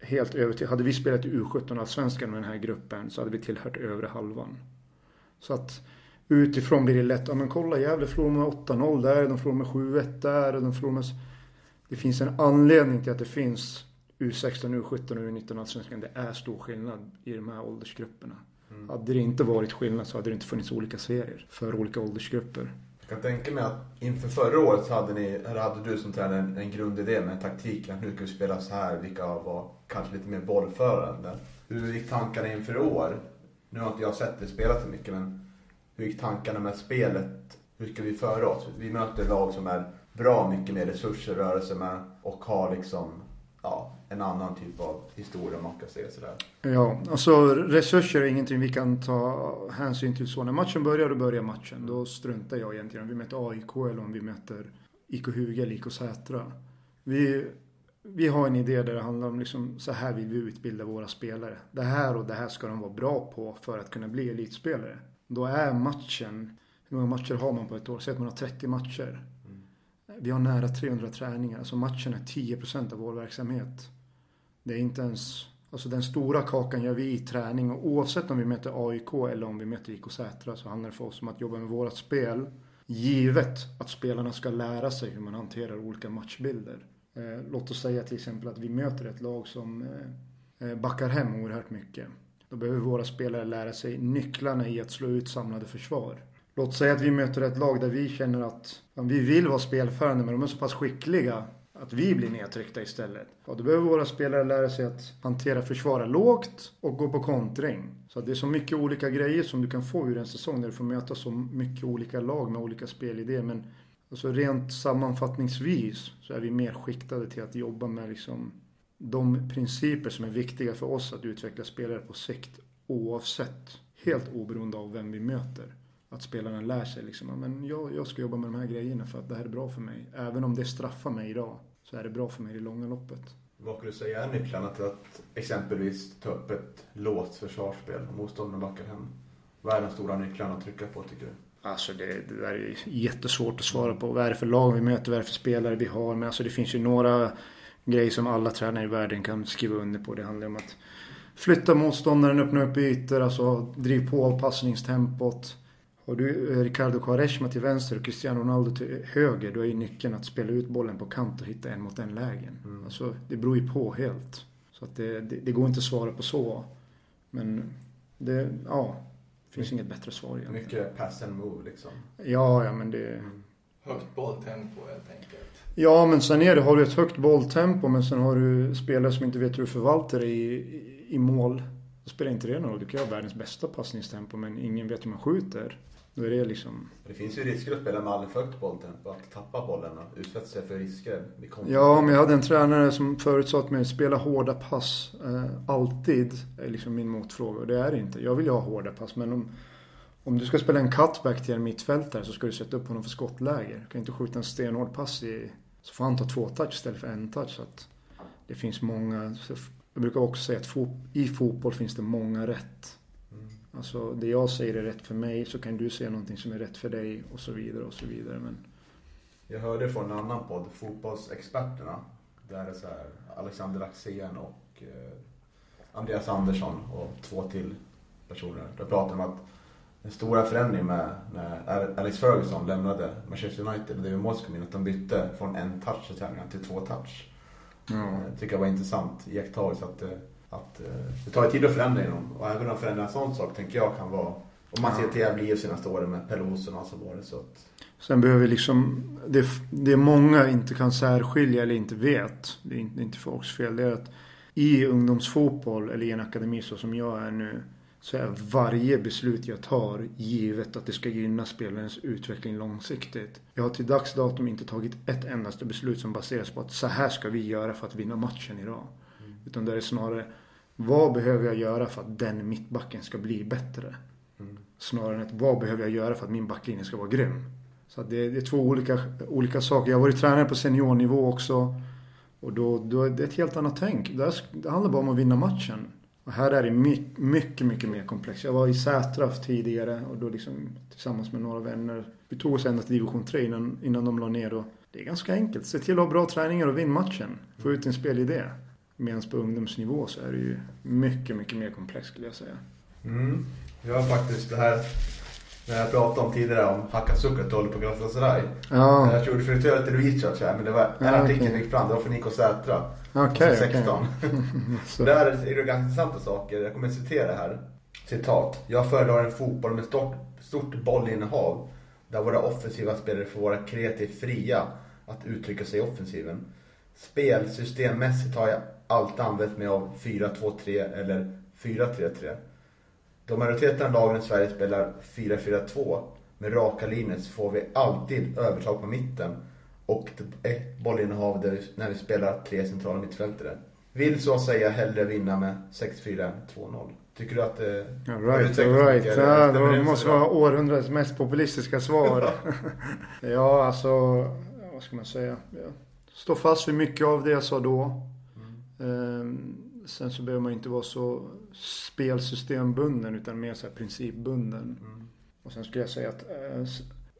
helt övertygad. Hade vi spelat i U17 allsvenskan med den här gruppen så hade vi tillhört övre halvan. Så att utifrån blir det lätt. Ja men kolla Gävle förlorar med 8-0 där. De förlorar med 7-1 där. De med... Det finns en anledning till att det finns U16, U17 och U19 allsvenskan. Det är stor skillnad i de här åldersgrupperna. Hade det inte varit skillnad så hade det inte funnits olika serier för olika åldersgrupper. Jag kan tänka mig att inför förra året så hade, ni, eller hade du som tränare en, en grundidé med taktiken. Att nu ska vi spela så här. Vilka var kanske lite mer bollförande. Hur gick tankarna inför i år? Nu har inte jag sett dig spela så mycket men hur gick tankarna med spelet? Hur ska vi föra oss? Vi möter lag som är bra mycket mer resurser att röra sig med och har liksom ja, en annan typ av historia om man kan säga sådär. Ja, alltså resurser är ingenting vi kan ta hänsyn till så. När matchen börjar, då börjar matchen. Då struntar jag egentligen om vi möter AIK eller om vi möter IK Huga eller IK Sätra. Vi, vi har en idé där det handlar om liksom så här vill vi utbilda våra spelare. Det här och det här ska de vara bra på för att kunna bli elitspelare. Då är matchen, hur många matcher har man på ett år? Säg att man har 30 matcher. Vi har nära 300 träningar, alltså matchen är 10% av vår verksamhet. Det är inte ens, alltså den stora kakan gör vi i träning och oavsett om vi möter AIK eller om vi möter IK Sätra så handlar det för oss om att jobba med vårat spel. Givet att spelarna ska lära sig hur man hanterar olika matchbilder. Eh, låt oss säga till exempel att vi möter ett lag som eh, eh backar hem oerhört mycket. Då behöver våra spelare lära sig nycklarna i att slå ut samlade försvar. Låt säga att vi möter ett lag där vi känner att ja, vi vill vara spelförande men de är så pass skickliga att vi blir nedtryckta istället. Ja, då behöver våra spelare lära sig att hantera försvara lågt och gå på kontring. Så att det är så mycket olika grejer som du kan få ur en säsong när du får möta så mycket olika lag med olika spelidéer. Men alltså rent sammanfattningsvis så är vi mer skiktade till att jobba med liksom de principer som är viktiga för oss att utveckla spelare på sikt oavsett, helt oberoende av vem vi möter. Att spelarna lär sig liksom, men jag, jag ska jobba med de här grejerna för att det här är bra för mig. Även om det straffar mig idag så är det bra för mig i det långa loppet. Vad skulle du säga är nycklarna till att exempelvis ta upp ett låst försvarsspel och motståndaren backar hem? Vad är de stora nycklarna att trycka på tycker du? Alltså det, det där är jättesvårt att svara på. Vad är det för lag vi möter? Vad är det för spelare vi har? Men alltså det finns ju några grejer som alla tränare i världen kan skriva under på. Det handlar om att flytta motståndaren, öppna upp ytor, alltså driv på avpassningstempot. Har du Ricardo Quaresma till vänster och Cristiano Ronaldo till höger, då är ju nyckeln att spela ut bollen på kant och hitta en mot en lägen. Mm. Alltså, det beror ju på helt. Så att det, det, det, går inte att svara på så. Men det, ja, finns inget bättre svar egentligen. Mycket pass and move liksom. Ja, ja men det... Mm. Högt bolltempo helt enkelt. Ja, men sen är det, har du ett högt bolltempo men sen har du spelare som inte vet hur du förvaltar i, i, i mål. Spelar inte det någon roll. Du kan ha världens bästa passningstempo men ingen vet hur man skjuter. Då är det liksom... Det finns ju risker att spela med alldeles högt bolltempo. Att tappa bollen och utsätta sig för risker. Ja, men jag hade en tränare som förut sa till mig spela hårda pass. Eh, alltid är liksom min motfråga. Och det är det inte. Jag vill ju ha hårda pass men om, om du ska spela en cutback till en mittfältare så ska du sätta upp honom för skottläger. Du kan inte skjuta en stenhård pass i... Så får han ta två touch istället för en touch. Så att det finns många... Jag brukar också säga att i fotboll finns det många rätt. Alltså det jag säger är rätt för mig så kan du säga någonting som är rätt för dig och så vidare och så vidare. Men... Jag hörde från en annan podd, Fotbollsexperterna. Där är så här Alexander Axén och eh, Andreas Andersson och två till personer. Där pratar om att den stora förändringen med när Alex Ferguson lämnade Manchester United och David Moyes kom in, att de bytte från en touch i träningen till två touch. Mm. Jag tycker det var intressant iakttagelse att eh, att eh, det tar tid att förändra inom. Och även att förändra en sån sak tänker jag kan vara om man ser till Gävle senaste åren med Pelle Olsson och så var det så att... Sen behöver vi liksom, det, det många inte kan särskilja eller inte vet, det är inte, det är inte folks fel, det är att i ungdomsfotboll eller i en akademi så som jag är nu så är varje beslut jag tar givet att det ska gynna spelarens utveckling långsiktigt. Jag har till dags datum inte tagit ett endaste beslut som baseras på att så här ska vi göra för att vinna matchen idag. Mm. Utan det är snarare vad behöver jag göra för att den mittbacken ska bli bättre? Mm. Snarare än att vad behöver jag göra för att min backlinje ska vara grym? Så det, det, är två olika, olika saker. Jag har varit tränare på seniornivå också. Och då, då är det ett helt annat tänk. Det, det handlar bara om att vinna matchen. Och här är det mycket, mycket, mycket mer komplext. Jag var i Sätra tidigare och då liksom tillsammans med några vänner. Vi tog oss ända till division 3 innan, innan de la ner. Och det är ganska enkelt. Se till att ha bra träningar och vinn matchen. Få ut din spelidé. Medan på ungdomsnivå så är det ju mycket, mycket mer komplext skulle jag säga. Mm. Jag har faktiskt det här, när jag pratade om tidigare om Hakasukat håller på Galatasaray. Ja. Jag gjorde för lite research här, men det var en ja, artikel okay. fick fram, det var för Nico Sätra. Okay, 16. Okay. Där är det ganska intressanta saker, jag kommer att citera här. Citat. Jag föredrar en fotboll med stort, stort bollinnehav. Där våra offensiva spelare får vara kreativt fria att uttrycka sig i offensiven. Spelsystemmässigt har jag alltid använt mig av 4-2-3 eller 4-3-3. Då majoriteten av lagen i Sverige spelar 4-4-2 med raka linjer så får vi alltid övertag på mitten och ett bollinnehav där vi, när vi spelar tre centrala mittfältare. Vill så att säga hellre vinna med 6-4 2-0. Tycker du att det... Ja, right, right. Ja, det måste vara århundradets mest populistiska svar. ja, alltså, vad ska man säga? Ja. Stå fast vid mycket av det jag sa då. Ehm, sen så behöver man inte vara så spelsystembunden utan mer så här principbunden. Mm. Och sen skulle jag säga att eh,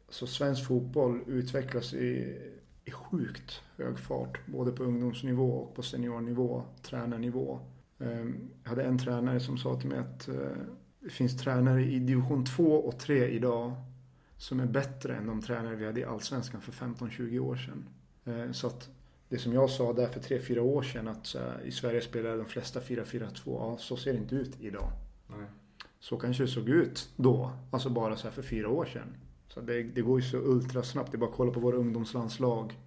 så svensk fotboll utvecklas i, i sjukt hög fart. Både på ungdomsnivå och på seniornivå, tränarnivå. Ehm, jag hade en tränare som sa till mig att eh, det finns tränare i division 2 och 3 idag som är bättre än de tränare vi hade i Allsvenskan för 15-20 år sedan. Ehm, så att det som jag sa där för 3-4 år sedan att i Sverige spelar de flesta 4-4-2. Ja, så ser det inte ut idag. Nej. Så kanske det såg ut då. Alltså bara så här för fyra år sedan. Så det, det går ju så ultrasnabbt. Det är bara att kolla på våra ungdomslandslag.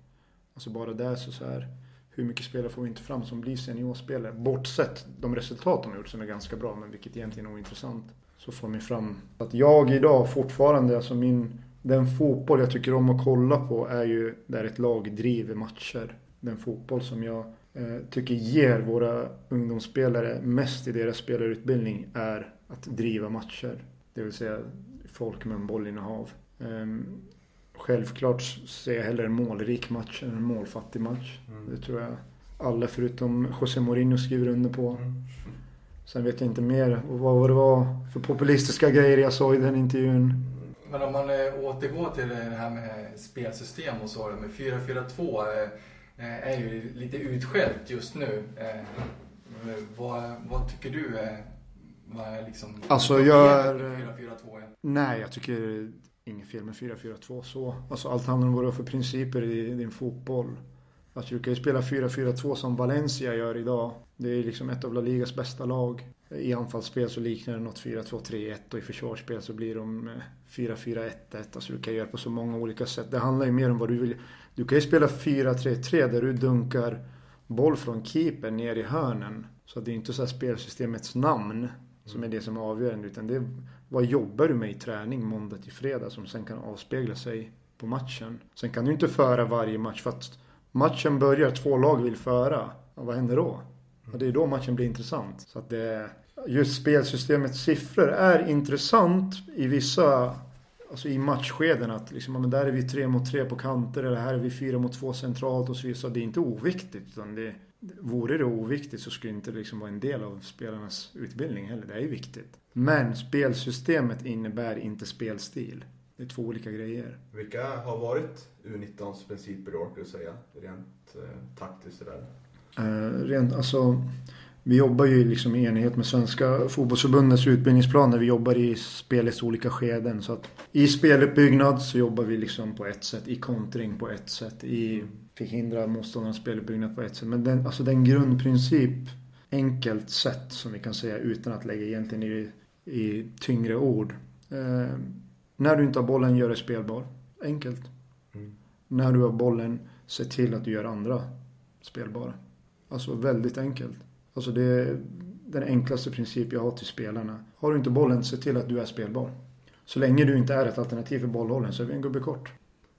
Alltså bara där så, så här. Hur mycket spelare får vi inte fram som blir seniorspelare? Bortsett de resultat de har gjort som är ganska bra, men vilket egentligen är ointressant. Så får vi fram att jag idag fortfarande, alltså min, den fotboll jag tycker om att kolla på är ju där ett lag driver matcher den fotboll som jag eh, tycker ger våra ungdomsspelare mest i deras spelarutbildning är att driva matcher. Det vill säga folk med en bollinnehav. Ehm, Självklart ser jag hellre en målrik match än en målfattig match. Mm. Det tror jag alla förutom José Mourinho skriver under på. Mm. Sen vet jag inte mer vad det var för populistiska grejer jag sa i den intervjun. Men om man eh, återgår till det här med spelsystem och så, med 4-4-2 eh, är ju lite utskällt just nu. Eh, vad, vad tycker du vad är liksom Alltså, jag är- med 4-4-2? är? Nej, jag tycker inget fel med 4-4-2 så. Alltså allt handlar om vad du har för principer i din fotboll. Alltså du kan ju spela 4-4-2 som Valencia gör idag. Det är liksom ett av La Ligas bästa lag. I anfallsspel så liknar det något 4-2-3-1 och i försvarsspel så blir de eh, 4-4-1-1. Alltså du kan göra på så många olika sätt. Det handlar ju mer om vad du vill. Du kan ju spela 4-3-3 där du dunkar boll från keeper ner i hörnen. Så det är inte så spelsystemets namn som är det som är avgörande utan det är vad jobbar du med i träning måndag till fredag som sen kan avspegla sig på matchen. Sen kan du inte föra varje match för att matchen börjar, två lag vill föra. Och vad händer då? Och det är då matchen blir intressant. Så att det, just spelsystemets siffror är intressant i vissa Alltså i matchskeden att liksom, ja, men där är vi tre mot tre på kanter eller här är vi fyra mot två centralt och så vidare. Så det är inte oviktigt. Utan det, vore det oviktigt så skulle det inte liksom vara en del av spelarnas utbildning heller. Det är ju viktigt. Men spelsystemet innebär inte spelstil. Det är två olika grejer. Vilka har varit U19s principer då, skulle du säga? Rent eh, taktiskt sådär. Eh, rent, alltså, vi jobbar ju liksom i enlighet med Svenska fotbollsförbundets utbildningsplaner. Vi jobbar i spelets olika skeden. Så att I speluppbyggnad så jobbar vi liksom på ett sätt. I kontring på ett sätt. I förhindra motståndarnas speluppbyggnad på ett sätt. Men den, alltså den grundprincip, enkelt sätt som vi kan säga utan att lägga egentligen i, i tyngre ord. Eh, när du inte har bollen, gör dig spelbar. Enkelt. Mm. När du har bollen, se till att du gör andra spelbara. Alltså väldigt enkelt. Alltså det är den enklaste princip jag har till spelarna. Har du inte bollen, se till att du är spelbar. Så länge du inte är ett alternativ för bollhållen så är vi en gubbe kort.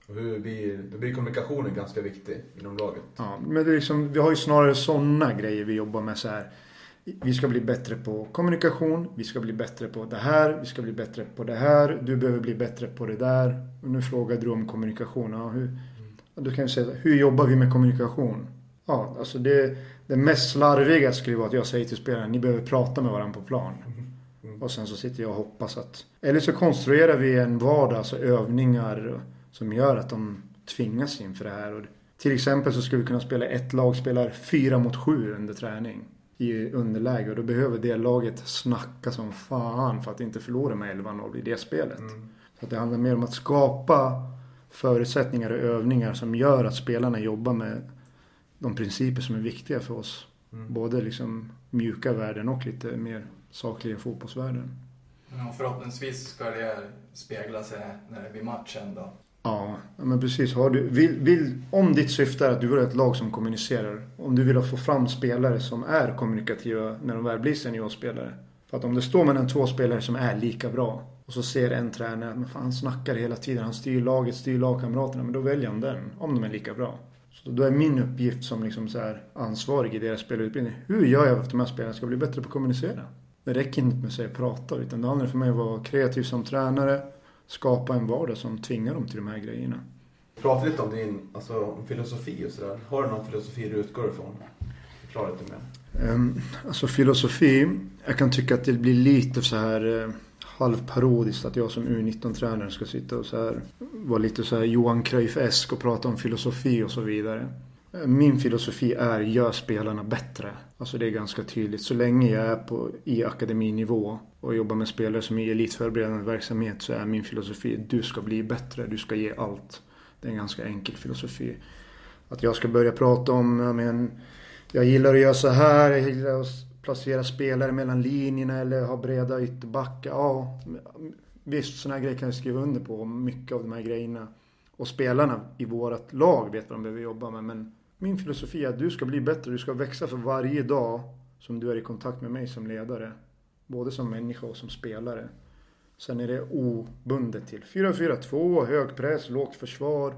Hur blir, då blir kommunikationen ganska viktig inom laget. Ja, men det är liksom, vi har ju snarare sådana grejer vi jobbar med så här. Vi ska bli bättre på kommunikation, vi ska bli bättre på det här, vi ska bli bättre på det här, du behöver bli bättre på det där. Och nu frågade du om kommunikation. Ja, hur, då kan jag säga, hur jobbar vi med kommunikation? Ja, alltså det, det mest slarviga skulle vara att jag säger till spelarna, ni behöver prata med varandra på plan. Och sen så sitter jag och hoppas att... Eller så konstruerar vi en vardag, alltså övningar som gör att de tvingas inför det här. Och till exempel så skulle vi kunna spela ett lag spelar fyra mot sju under träning i underläge och då behöver det laget snacka som fan för att inte förlora med 11-0 i det spelet. Så att det handlar mer om att skapa förutsättningar och övningar som gör att spelarna jobbar med de principer som är viktiga för oss. Både liksom mjuka värden och lite mer sakliga fotbollsvärden. Ja, förhoppningsvis ska det spegla sig när det blir matchen då. Ja, ja, men precis. Har du, vill, vill, om ditt syfte är att du vill ha ett lag som kommunicerar. Om du vill få fram spelare som är kommunikativa när de väl blir seniorspelare. För att om det står mellan två spelare som är lika bra. Och så ser en tränare att men fan, han snackar hela tiden. Han styr laget, styr lagkamraterna. Men då väljer han den. Om de är lika bra. Så då är min uppgift som liksom så här ansvarig i deras spelutbildning. Hur gör jag för att de här spelarna ska bli bättre på att kommunicera? Det räcker inte med att säga prata. Utan det handlar för mig om att vara kreativ som tränare. Skapa en vardag som tvingar dem till de här grejerna. Prata lite om din alltså, om filosofi och sådär. Har du någon filosofi du utgår ifrån? Förklara lite mer. Um, alltså filosofi. Jag kan tycka att det blir lite så här uh, halvparodiskt att jag som U19-tränare ska sitta och så här vara lite så här Johan Cruyff-esk och prata om filosofi och så vidare. Min filosofi är gör spelarna bättre. Alltså det är ganska tydligt. Så länge jag är på, i akademinivå och jobbar med spelare som är i elitförberedande verksamhet så är min filosofi du ska bli bättre, du ska ge allt. Det är en ganska enkel filosofi. Att jag ska börja prata om, jag men, jag gillar att göra så här, jag gillar att placera spelare mellan linjerna eller ha breda ytterbackar. Ja, visst sådana grejer kan jag skriva under på. Mycket av de här grejerna. Och spelarna i vårt lag vet vad de behöver jobba med. Men min filosofi är att du ska bli bättre. Du ska växa för varje dag som du är i kontakt med mig som ledare. Både som människa och som spelare. Sen är det obundet till 4-4-2, hög press, lågt försvar.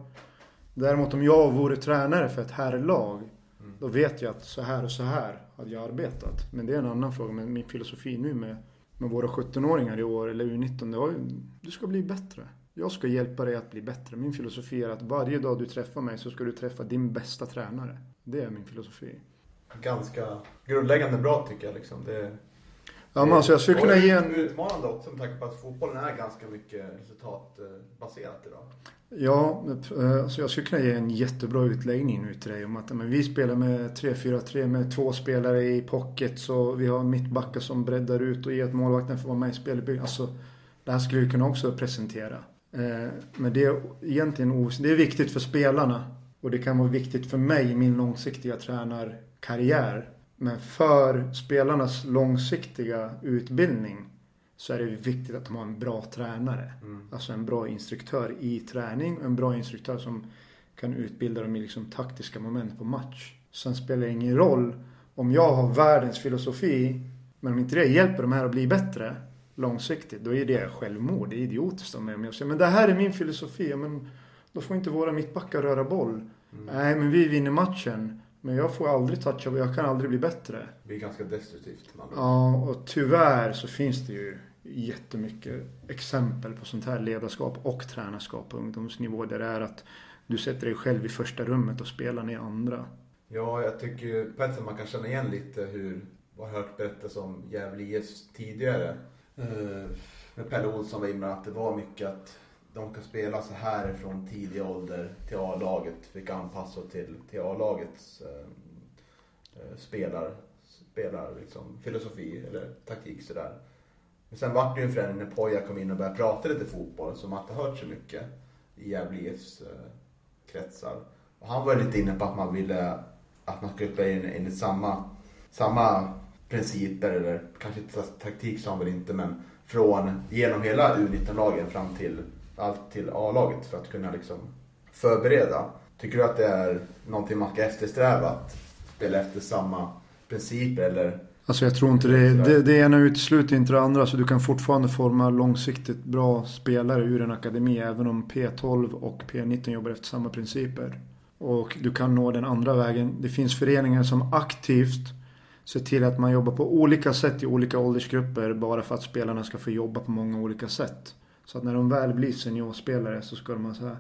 Däremot om jag vore tränare för ett herrlag. Då vet jag att så här och så här hade jag arbetat. Men det är en annan fråga. Men min filosofi nu med med våra 17-åringar i år, eller U19, det var ju, du ska bli bättre. Jag ska hjälpa dig att bli bättre. Min filosofi är att varje dag du träffar mig så ska du träffa din bästa tränare. Det är min filosofi. Ganska grundläggande bra tycker jag liksom. Det, Ja, men alltså jag skulle kunna ge en... Utmanande också med tanke på att fotbollen är ganska mycket resultatbaserat idag. Ja, eh, alltså jag skulle kunna ge en jättebra utläggning nu till dig om att men vi spelar med 3-4-3 med två spelare i pocket så vi har mittbackar som breddar ut och ger att målvakten får vara med i spelet. Alltså, det här skulle vi kunna också presentera. Eh, men det är egentligen det är viktigt för spelarna och det kan vara viktigt för mig i min långsiktiga tränarkarriär. Men för spelarnas långsiktiga utbildning så är det viktigt att de har en bra tränare. Mm. Alltså en bra instruktör i träning och en bra instruktör som kan utbilda dem i liksom taktiska moment på match. Sen spelar det ingen roll om jag har världens filosofi men om inte det hjälper de här att bli bättre långsiktigt då är det självmord. Det är idiotiskt om jag säger men det här är min filosofi. Men då får inte våra mittbackar röra boll. Mm. Nej men vi vinner matchen. Men jag får aldrig toucha och jag kan aldrig bli bättre. Det blir ganska destruktivt. Ja, och tyvärr så finns det ju jättemycket exempel på sånt här ledarskap och tränarskap på ungdomsnivå. Där det är att du sätter dig själv i första rummet och spelar ner andra. Ja, jag tycker på ett sätt man kan känna igen lite hur, vad hört berättas om Gävle IS tidigare. Eh, mm. med Pelle Olsson var inblandad, att det var mycket att de kan spela så här från tidig ålder till A-laget. Fick anpassa till, till A-lagets uh, spelar, spelar liksom, filosofi eller taktik sådär. Men sen vart det ju en förändring när Poja kom in och började prata lite fotboll som man inte hört så mycket i Gävle IFs eh, kretsar. Och han var lite inne på att man ville att man skulle spela in enligt samma, samma principer eller kanske inte taktik sa han väl inte men från genom hela U19-lagen fram till allt till A-laget för att kunna liksom förbereda. Tycker du att det är någonting man ska eftersträva att spela efter samma principer eller Alltså jag tror inte det. Det, det ena utesluter inte det andra. Så du kan fortfarande forma långsiktigt bra spelare ur en akademi. Även om P12 och P19 jobbar efter samma principer. Och du kan nå den andra vägen. Det finns föreningar som aktivt ser till att man jobbar på olika sätt i olika åldersgrupper. Bara för att spelarna ska få jobba på många olika sätt. Så att när de väl blir seniorspelare så ska de säga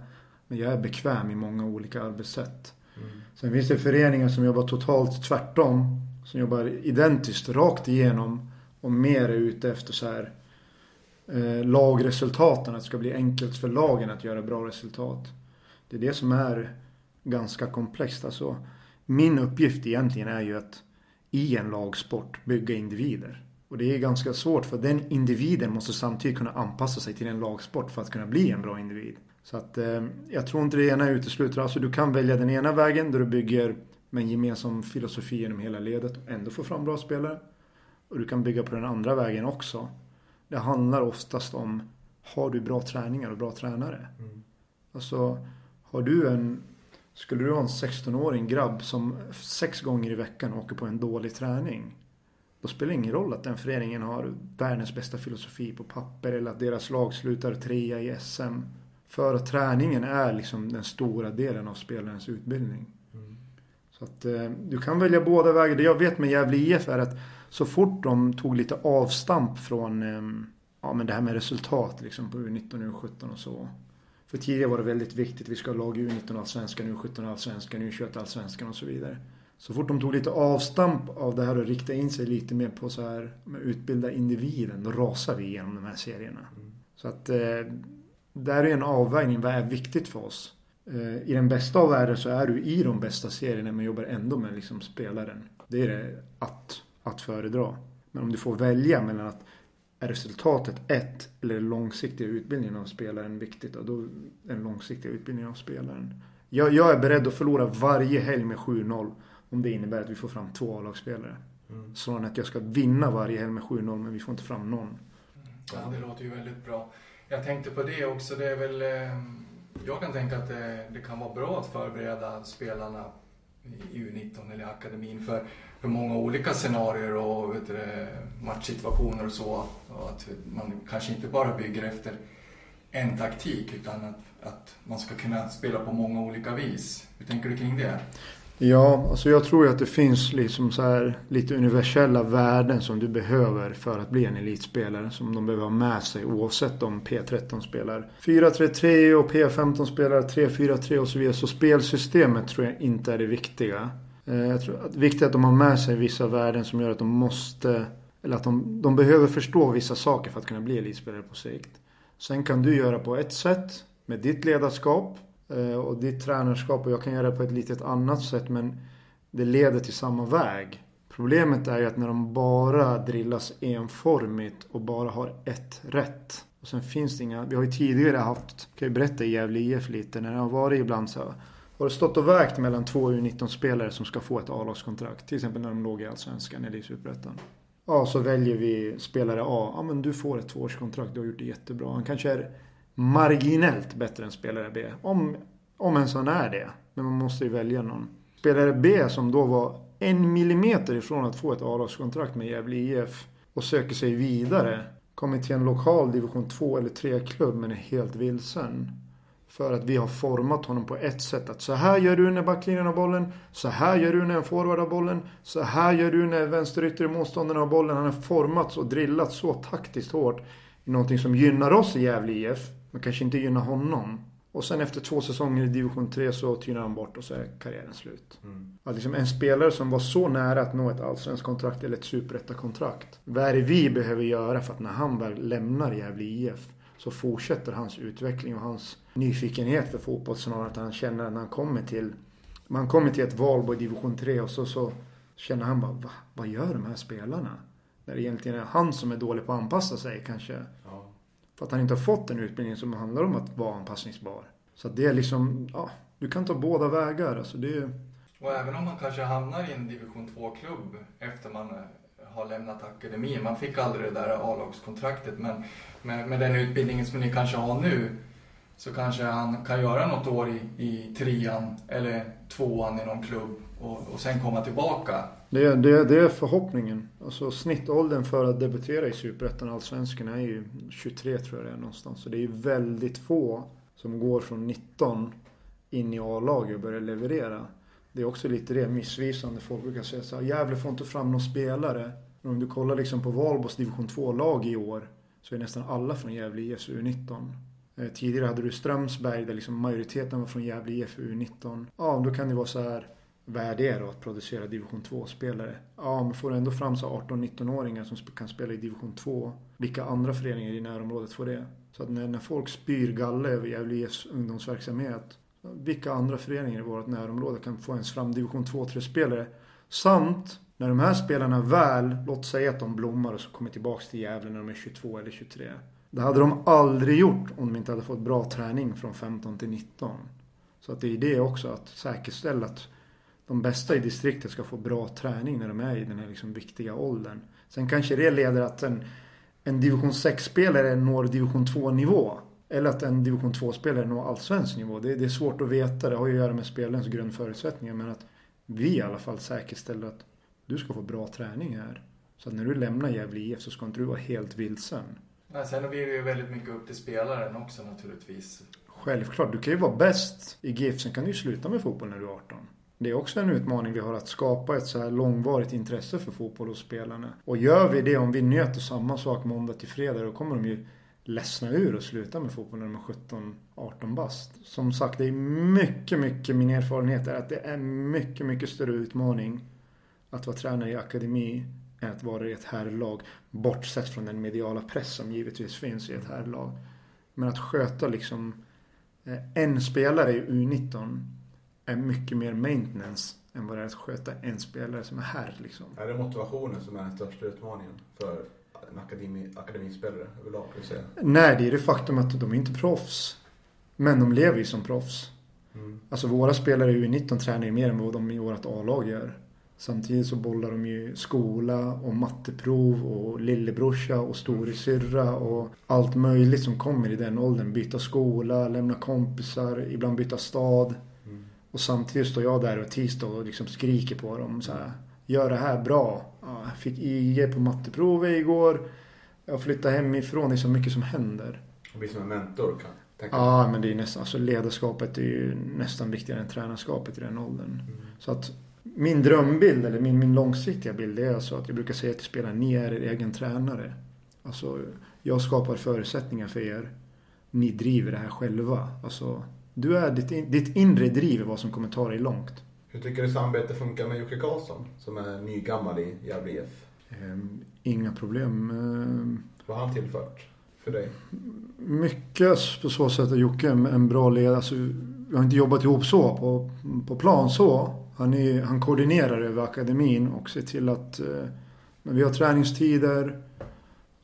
men jag är bekväm i många olika arbetssätt. Mm. Sen finns det föreningar som jobbar totalt tvärtom som jobbar identiskt rakt igenom och mer är ute efter så här eh, lagresultaten. Att det ska bli enkelt för lagen att göra bra resultat. Det är det som är ganska komplext. Alltså, min uppgift egentligen är ju att i en lagsport bygga individer. Och det är ganska svårt för den individen måste samtidigt kunna anpassa sig till en lagsport för att kunna bli en bra individ. Så att eh, jag tror inte det ena utesluter. Alltså du kan välja den ena vägen där du bygger med en gemensam filosofi genom hela ledet och ändå få fram bra spelare. Och du kan bygga på den andra vägen också. Det handlar oftast om har du bra träningar och bra tränare. Mm. Alltså, har du en skulle du ha en 16-åring grabb som sex gånger i veckan åker på en dålig träning. Då spelar det ingen roll att den föreningen har världens bästa filosofi på papper eller att deras lag slutar trea i SM. För att träningen är liksom den stora delen av spelarens utbildning. Så att eh, du kan välja båda vägar. Det jag vet med Gävle IF är att så fort de tog lite avstamp från eh, ja, men det här med resultat liksom på U19 och U17 och så. För tidigare var det väldigt viktigt. Vi ska ha lag U19 allsvenskan, U17 allsvenskan, U21 allsvenskan och så vidare. Så fort de tog lite avstamp av det här och riktade in sig lite mer på så här med utbilda individen, då rasar vi igenom de här serierna. Mm. Så att eh, där är en avvägning. Vad är viktigt för oss? Eh, I den bästa av världar så är du i de bästa serierna men jobbar ändå med liksom spelaren. Det är det att, att föredra. Men om du får välja mellan att är resultatet ett eller långsiktiga utbildningen av spelaren viktigt? Och då är den långsiktiga utbildningen av spelaren. Jag, jag är beredd att förlora varje helg med 7-0 om det innebär att vi får fram två A-lagsspelare. Mm. Snarare än att jag ska vinna varje helg med 7-0 men vi får inte fram någon. Ja, det låter ju väldigt bra. Jag tänkte på det också. Det är väl... Eh jag kan tänka att det, det, kan vara bra att förbereda spelarna i U19 eller i akademin för, för många olika scenarier och vet du, matchsituationer och så. Och att man kanske inte bara bygger efter en taktik utan att, att man ska kunna spela på många olika vis. Hur tänker du kring det? Ja, alltså jag tror ju att det finns liksom så här lite universella värden som du behöver för att bli en elitspelare. Som de behöver ha med sig oavsett om P13 spelar 4-3-3 och P15 spelar 3-4-3 och så vidare. Så spelsystemet tror jag inte är det viktiga. Eh, jag tror att det är viktigt att de har med sig vissa värden som gör att de måste eller att de, de behöver förstå vissa saker för att kunna bli elitspelare på sikt. Sen kan du göra på ett sätt med ditt ledarskap Eh, och och ditt tränarskap och jag kan göra det på ett litet annat sätt men det leder till samma väg. Problemet är ju att när de bara drillas enformigt och bara har ett rätt. Och sen finns det inga, vi har ju tidigare haft, kan jag berätta i Gävle IF lite, när det har varit ibland så här. har det stått och vägt mellan två U19-spelare som ska få ett A-lagskontrakt. Till exempel när de låg i Allsvenskan eller i Superettan. Ja, så väljer vi spelare A. Ja, men du får ett tvåårskontrakt. Du har gjort det jättebra. Han kanske är marginellt bättre än spelare B. Om, om ens han är det. Men man måste ju välja någon. Spelare B som då var en millimeter ifrån att få ett A-lagskontrakt med Gävle IF och söker sig vidare. Kommer till en lokal division 2 eller 3-klubb men är helt vilsen. För att vi har format honom på ett sätt. Att så här gör du när backlinjen har bollen. Så här gör du när en forward har bollen. Så här gör du när vänsterytter motståndaren har bollen. Han har formats och drillats så taktiskt hårt. I någonting som gynnar oss i Gävle IF. Men kanske inte gynnar honom. Och sen efter två säsonger i division 3 så tynar han bort och så är karriären slut. Mm. Att liksom en spelare som var så nära att nå ett allsvenskt kontrakt eller ett superettakontrakt. Vad är det vi behöver göra för att när han väl lämnar Gävle IF så fortsätter hans utveckling och hans nyfikenhet för fotboll snarare att han känner när han kommer till man kommer till ett valborg division 3 och så, så känner han bara Va, vad gör de här spelarna? När det egentligen är han som är dålig på att anpassa sig kanske. För att han inte har fått en utbildning som handlar om att vara anpassningsbar. Så att det är liksom, ja, du kan ta båda vägar. Alltså det... Och även om man kanske hamnar i en division 2-klubb efter man eh, har lämnat akademin. Man fick aldrig det där A-lagskontraktet men med, med den utbildningen som ni kanske har nu så kanske han kan göra något år i, i trean eller tvåan i någon klubb och, och sen komma tillbaka. Det, det, det är förhoppningen. Alltså snittåldern för att debutera i Superettan Allsvenskan är ju 23 tror jag det är någonstans. Så det är ju väldigt få som går från 19 in i A-laget och börjar leverera. Det är också lite det missvisande. Folk brukar säga så här, Gävle får inte fram någon spelare. Men om du kollar liksom på Valbos division 2-lag i år så är nästan alla från Gävle IF U19. Eh, tidigare hade du Strömsberg där liksom majoriteten var från Gävle IF U19. Ja, då kan det vara så här. Vad är det då att producera division 2-spelare? Ja, men får du ändå fram så 18-19-åringar som kan spela i division 2. Vilka andra föreningar i närområdet får det? Så att när, när folk spyr galle över Gävle IFs ungdomsverksamhet. Vilka andra föreningar i vårt närområde kan få ens fram division 2-3-spelare? Samt när de här spelarna väl, låt säga att de blommar och så kommer tillbaka till Gävle när de är 22 eller 23. Det hade de aldrig gjort om de inte hade fått bra träning från 15 till 19. Så att det är det också, att säkerställa att de bästa i distriktet ska få bra träning när de är i den här liksom viktiga åldern. Sen kanske det leder att en, en division 6-spelare når division 2-nivå. Eller att en division 2-spelare når allsvensk nivå. Det, det, är svårt att veta, det har ju att göra med spelarens grundförutsättningar. Men att vi i alla fall säkerställer att du ska få bra träning här. Så att när du lämnar Gävle IF så ska inte du vara helt vilsen. Nej, sen blir det ju väldigt mycket upp till spelaren också naturligtvis. Självklart, du kan ju vara bäst i GIF, sen kan du ju sluta med fotboll när du är 18. Det är också en utmaning vi har att skapa ett så här långvarigt intresse för fotboll hos spelarna. Och gör vi det, om vi nöter samma sak måndag till fredag, då kommer de ju ledsna ur och sluta med fotboll när de är 17-18 bast. Som sagt, det är mycket, mycket min erfarenhet är att det är mycket, mycket större utmaning att vara tränare i akademi än att vara i ett herrlag. Bortsett från den mediala press som givetvis finns i ett herrlag. Men att sköta liksom eh, en spelare i U19 är mycket mer maintenance än vad det är att sköta en spelare som är herr. Liksom. Är det motivationen som är den största utmaningen för en akademi, akademispelare överlag? Nej, det är det faktum att de är inte proffs. Men de lever ju som proffs. Mm. Alltså våra spelare i U19 tränar ju mer än vad de i vårt A-lag gör. Samtidigt så bollar de ju skola och matteprov och lillebrorsa och storasyrra och allt möjligt som kommer i den åldern. Byta skola, lämna kompisar, ibland byta stad. Mm. Och samtidigt står jag där och tisdag och liksom skriker på dem så här. Gör det här bra. Ja, jag fick IG på matteprovet igår. Jag flyttade hemifrån. Det är så mycket som händer. Och bli som en mentor kan. Ja, men det är nästan, alltså ledarskapet är ju nästan viktigare än tränarskapet i den åldern. Så att min drömbild, eller min, min långsiktiga bild, är alltså att jag brukar säga till spelarna, ni är er egen tränare. Alltså, jag skapar förutsättningar för er. Ni driver det här själva. Alltså, du är ditt, in- ditt inre driv är vad som kommer ta dig långt. Hur tycker du samarbetet funkar med Jocke Karlsson som är nygammal i Gävle IF? Ehm, inga problem. Ehm, Vad har han tillfört för dig? Mycket på så sätt är Jocke en en bra ledare. Alltså, vi har inte jobbat ihop så på, på plan så. Han, är, han koordinerar över akademin och ser till att eh, när vi har träningstider,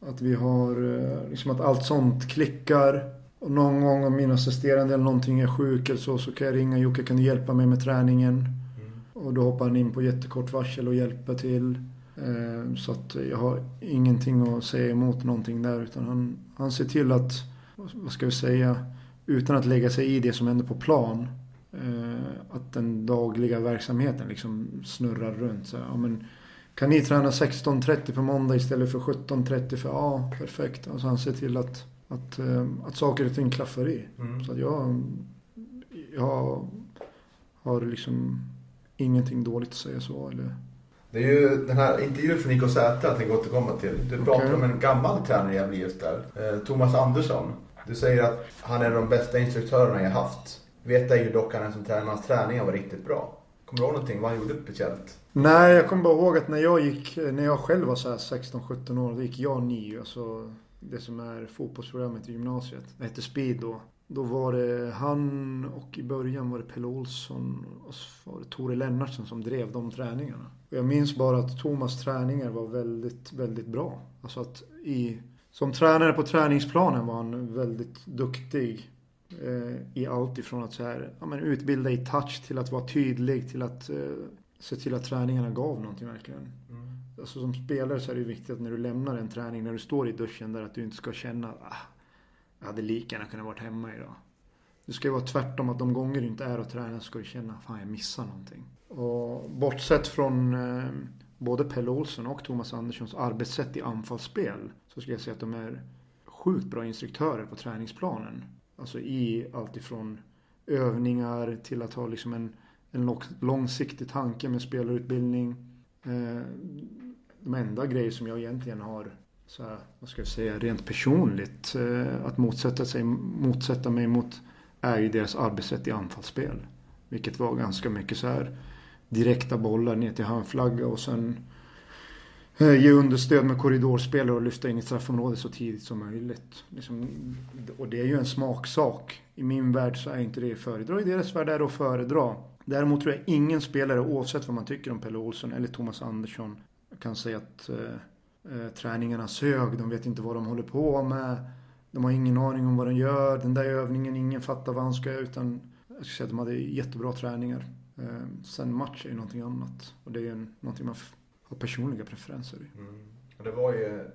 att vi har eh, liksom att allt sånt klickar. Och någon gång om min assisterande eller någonting är sjuk eller så, så kan jag ringa Jocke, kan du hjälpa mig med träningen? Och då hoppar han in på jättekort varsel och hjälper till. Eh, Så att jag har ingenting att säga emot någonting där utan han, han ser till att, vad ska vi säga, utan att lägga sig i det som händer på plan. eh, Att den dagliga verksamheten liksom snurrar runt. Så, ja, men, kan ni träna 16.30 på måndag istället för 17.30? För, ja, perfekt. Alltså han ser till att, att, eh, att saker och ting klaffar i. Mm. Så att jag, jag har liksom ingenting dåligt att säga så. Eller, Det är ju den här intervjun från Nico Säter jag tänker återkomma till. Du pratar Okej. om en gammal tränare i Gävle IF där. Eh, Thomas Andersson. Du säger att han är de bästa instruktörerna jag haft. Vet jag ju dock att han som tränare, hans träningar var riktigt bra. Kommer du ihåg någonting vad han gjorde speciellt? Nej, jag kommer bara ihåg att när jag gick, när jag själv var så här 16-17 år, då gick jag NIU, alltså det som är fotbollsprogrammet i gymnasiet. Det hette Speed då. Då var det han och i början var det Pelle Olsson och så var det Tore Lennartsson som drev de träningarna. Och jag minns bara att Thomas träningar var väldigt, väldigt bra. Alltså att i, som tränare på träningsplanen var han väldigt duktig eh, i allt ifrån att så här, ja, men utbilda i touch till att vara tydlig till att eh, se till att träningarna gav någonting verkligen. Mm. Alltså som spelare så är det ju viktigt att när du lämnar en träning, när du står i duschen där att du inte ska känna ah, jag hade lika gärna kunnat varit hemma idag. Det ska ju vara tvärtom att de gånger du inte är och tränar så ska du känna fan jag missar någonting. Och bortsett från eh, både Pelle Olsson och Thomas Anderssons arbetssätt i anfallsspel så skulle jag säga att de är sjukt bra instruktörer på träningsplanen. Alltså i allt ifrån övningar till att ha liksom en, en långsiktig tanke med spelarutbildning. Eh, de enda grejer som jag egentligen har så här, vad ska jag säga, rent personligt eh, att motsätta, sig, motsätta mig mot är ju deras arbetssätt i anfallsspel. Vilket var ganska mycket så här direkta bollar ner till handflagga och sen eh, ge understöd med korridorspelare och lyfta in i straffområdet så tidigt som möjligt. Liksom, och det är ju en smaksak. I min värld så är inte det att föredra. I deras värld är det att föredra. Däremot tror jag ingen spelare, oavsett vad man tycker om Pelle Olsson eller Thomas Andersson, kan säga att eh, eh, träningarna sög. De vet inte vad de håller på med. De har ingen aning om vad de gör. Den där övningen, ingen fattar vad han ska göra. Utan jag skulle säga att de hade jättebra träningar. Eh, sen match är ju någonting annat. Och det är ju någonting man har personliga preferenser i. Mm. Och det var ju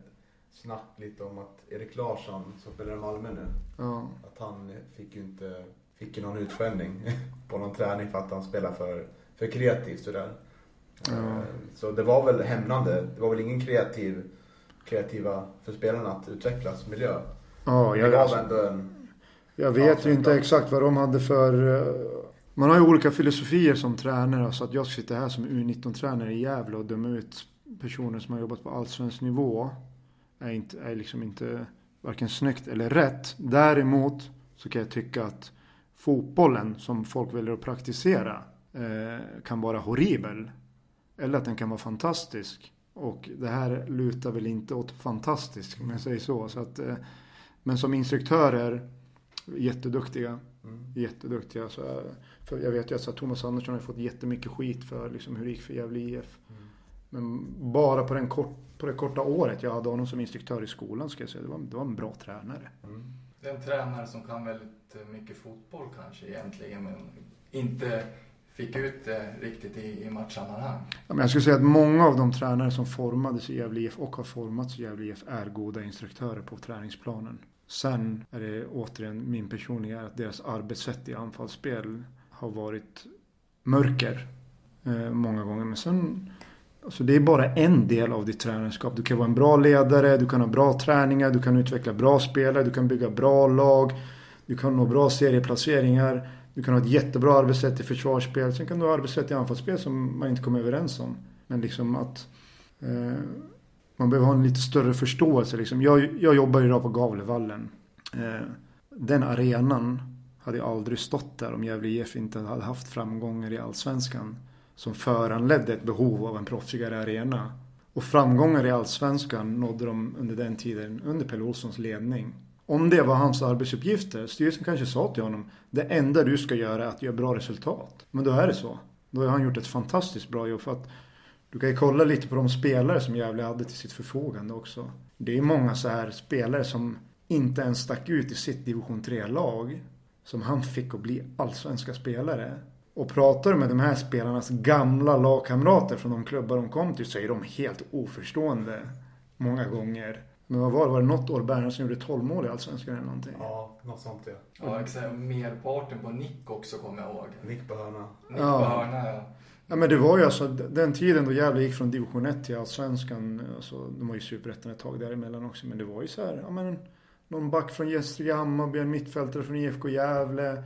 snack lite om att Erik Larsson som spelar i Malmö nu. Ja. Att han fick ju inte fick ju någon utskällning på någon träning för att han spelar för, för kreativt sådär. Eh, Så det var väl hämnande. Det var väl ingen kreativ, kreativa för spelarna att utvecklas miljö. Ja, Det jag, gav alltså, ändå en... jag vet ju inte exakt vad de hade för... eh, Man har ju olika filosofier som tränare. Så att jag sitter här som U19-tränare i Gävle och dömer ut personer som har jobbat på allsvensk nivå. Är, inte, är liksom inte varken snyggt eller rätt. Däremot så kan jag tycka att fotbollen som folk väljer att praktisera eh, kan vara horribel. Eller att den kan vara fantastisk. Och det här lutar väl inte åt fantastisk om jag säger så. så att, eh, men som instruktörer, jätteduktiga. Jätteduktiga. Så, eh, för jag vet ju att Thomas Andersson har fått jättemycket skit för liksom, hur det gick för Gävle IF. Men bara på, den kort, på det korta året jag hade honom som instruktör i skolan ska jag säga. Det var, det var en bra tränare. Det är en tränare som kan väldigt mycket fotboll kanske egentligen, men inte fick ut det riktigt i, i matchsammanhang. Ja, men jag skulle säga att många av de tränare som formades i Gävle IF och har formats i Gävle IF är goda instruktörer på träningsplanen. Sen är det återigen min personliga att deras arbetssätt i anfallsspel har varit mörker eh, många gånger. Men sen, alltså det är bara en del av ditt tränarskap. Du kan vara en bra ledare, du kan ha bra träningar, du kan utveckla bra spelare, du kan bygga bra lag. Du kan nå bra serieplaceringar. Du kan ha ett jättebra arbetssätt i försvarsspel. Sen kan du ha arbetssätt i anfallsspel som man inte kommer överens om. Men liksom att eh, man behöver ha en lite större förståelse. Liksom. Jag, jag jobbar idag på Gavlevallen. Eh, den arenan hade aldrig stått där om Gävle IF inte hade haft framgångar i Allsvenskan. Som föranledde ett behov av en proffsigare arena. Och framgångar i Allsvenskan nådde de under den tiden under Pelle Olssons ledning. Om det var hans arbetsuppgifter, styrelsen kanske sa till honom det enda du ska göra är att göra bra resultat. Men då är det så. Då har han gjort ett fantastiskt bra jobb för att du kan ju kolla lite på de spelare som Gävle hade till sitt förfogande också. Det är många så här spelare som inte ens stack ut i sitt division 3-lag. Som han fick att bli allsvenska spelare. Och pratar du med de här spelarnas gamla lagkamrater från de klubbar de kom till så är de helt oförstående. Många gånger. Men vad var det? Var det något år Bernhardsson gjorde 12 mål i Allsvenskan eller någonting? Ja, något sånt ja. Ja, exakt. Merparten på Nick också kommer jag ihåg. Nick på hörna. Nick Ja. på hörna, ja. Ja men det var ju alltså den tiden då Gävle gick från division 1 till Allsvenskan. Alltså, de var ju superettan ett tag däremellan också. Men det var ju så här, ja men någon back från Gästrike Hammarby, en mittfältare från IFK Gävle.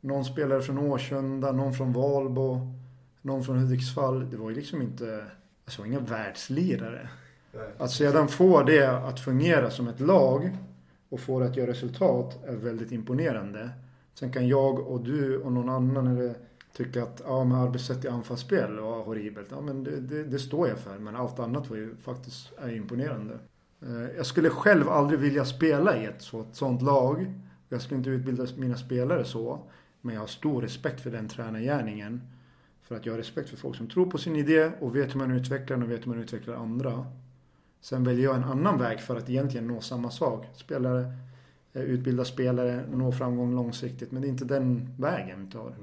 Någon spelare från Årsunda, någon från Valbo. Någon från Hudiksvall. Det var ju liksom inte, alltså inga världslirare. Att sedan få det att fungera som ett lag och få det att göra resultat är väldigt imponerande. Sen kan jag och du och någon annan tycka att ja, men arbetssätt i anfallsspel var horribelt. Ja, men det, det, det står jag för. Men allt annat var ju faktiskt är imponerande. Eh, jag skulle själv aldrig vilja spela i ett sådant sånt lag. Jag skulle inte utbilda mina spelare så. Men jag har stor respekt för den tränargärningen. För att jag har respekt för folk som tror på sin idé och vet hur man utvecklar den och vet hur man utvecklar andra. Sen väljer jag en annan väg för att egentligen nå samma sak. Spelare, eh, utbilda spelare, nå framgång långsiktigt. Men det är inte den vägen vi tar.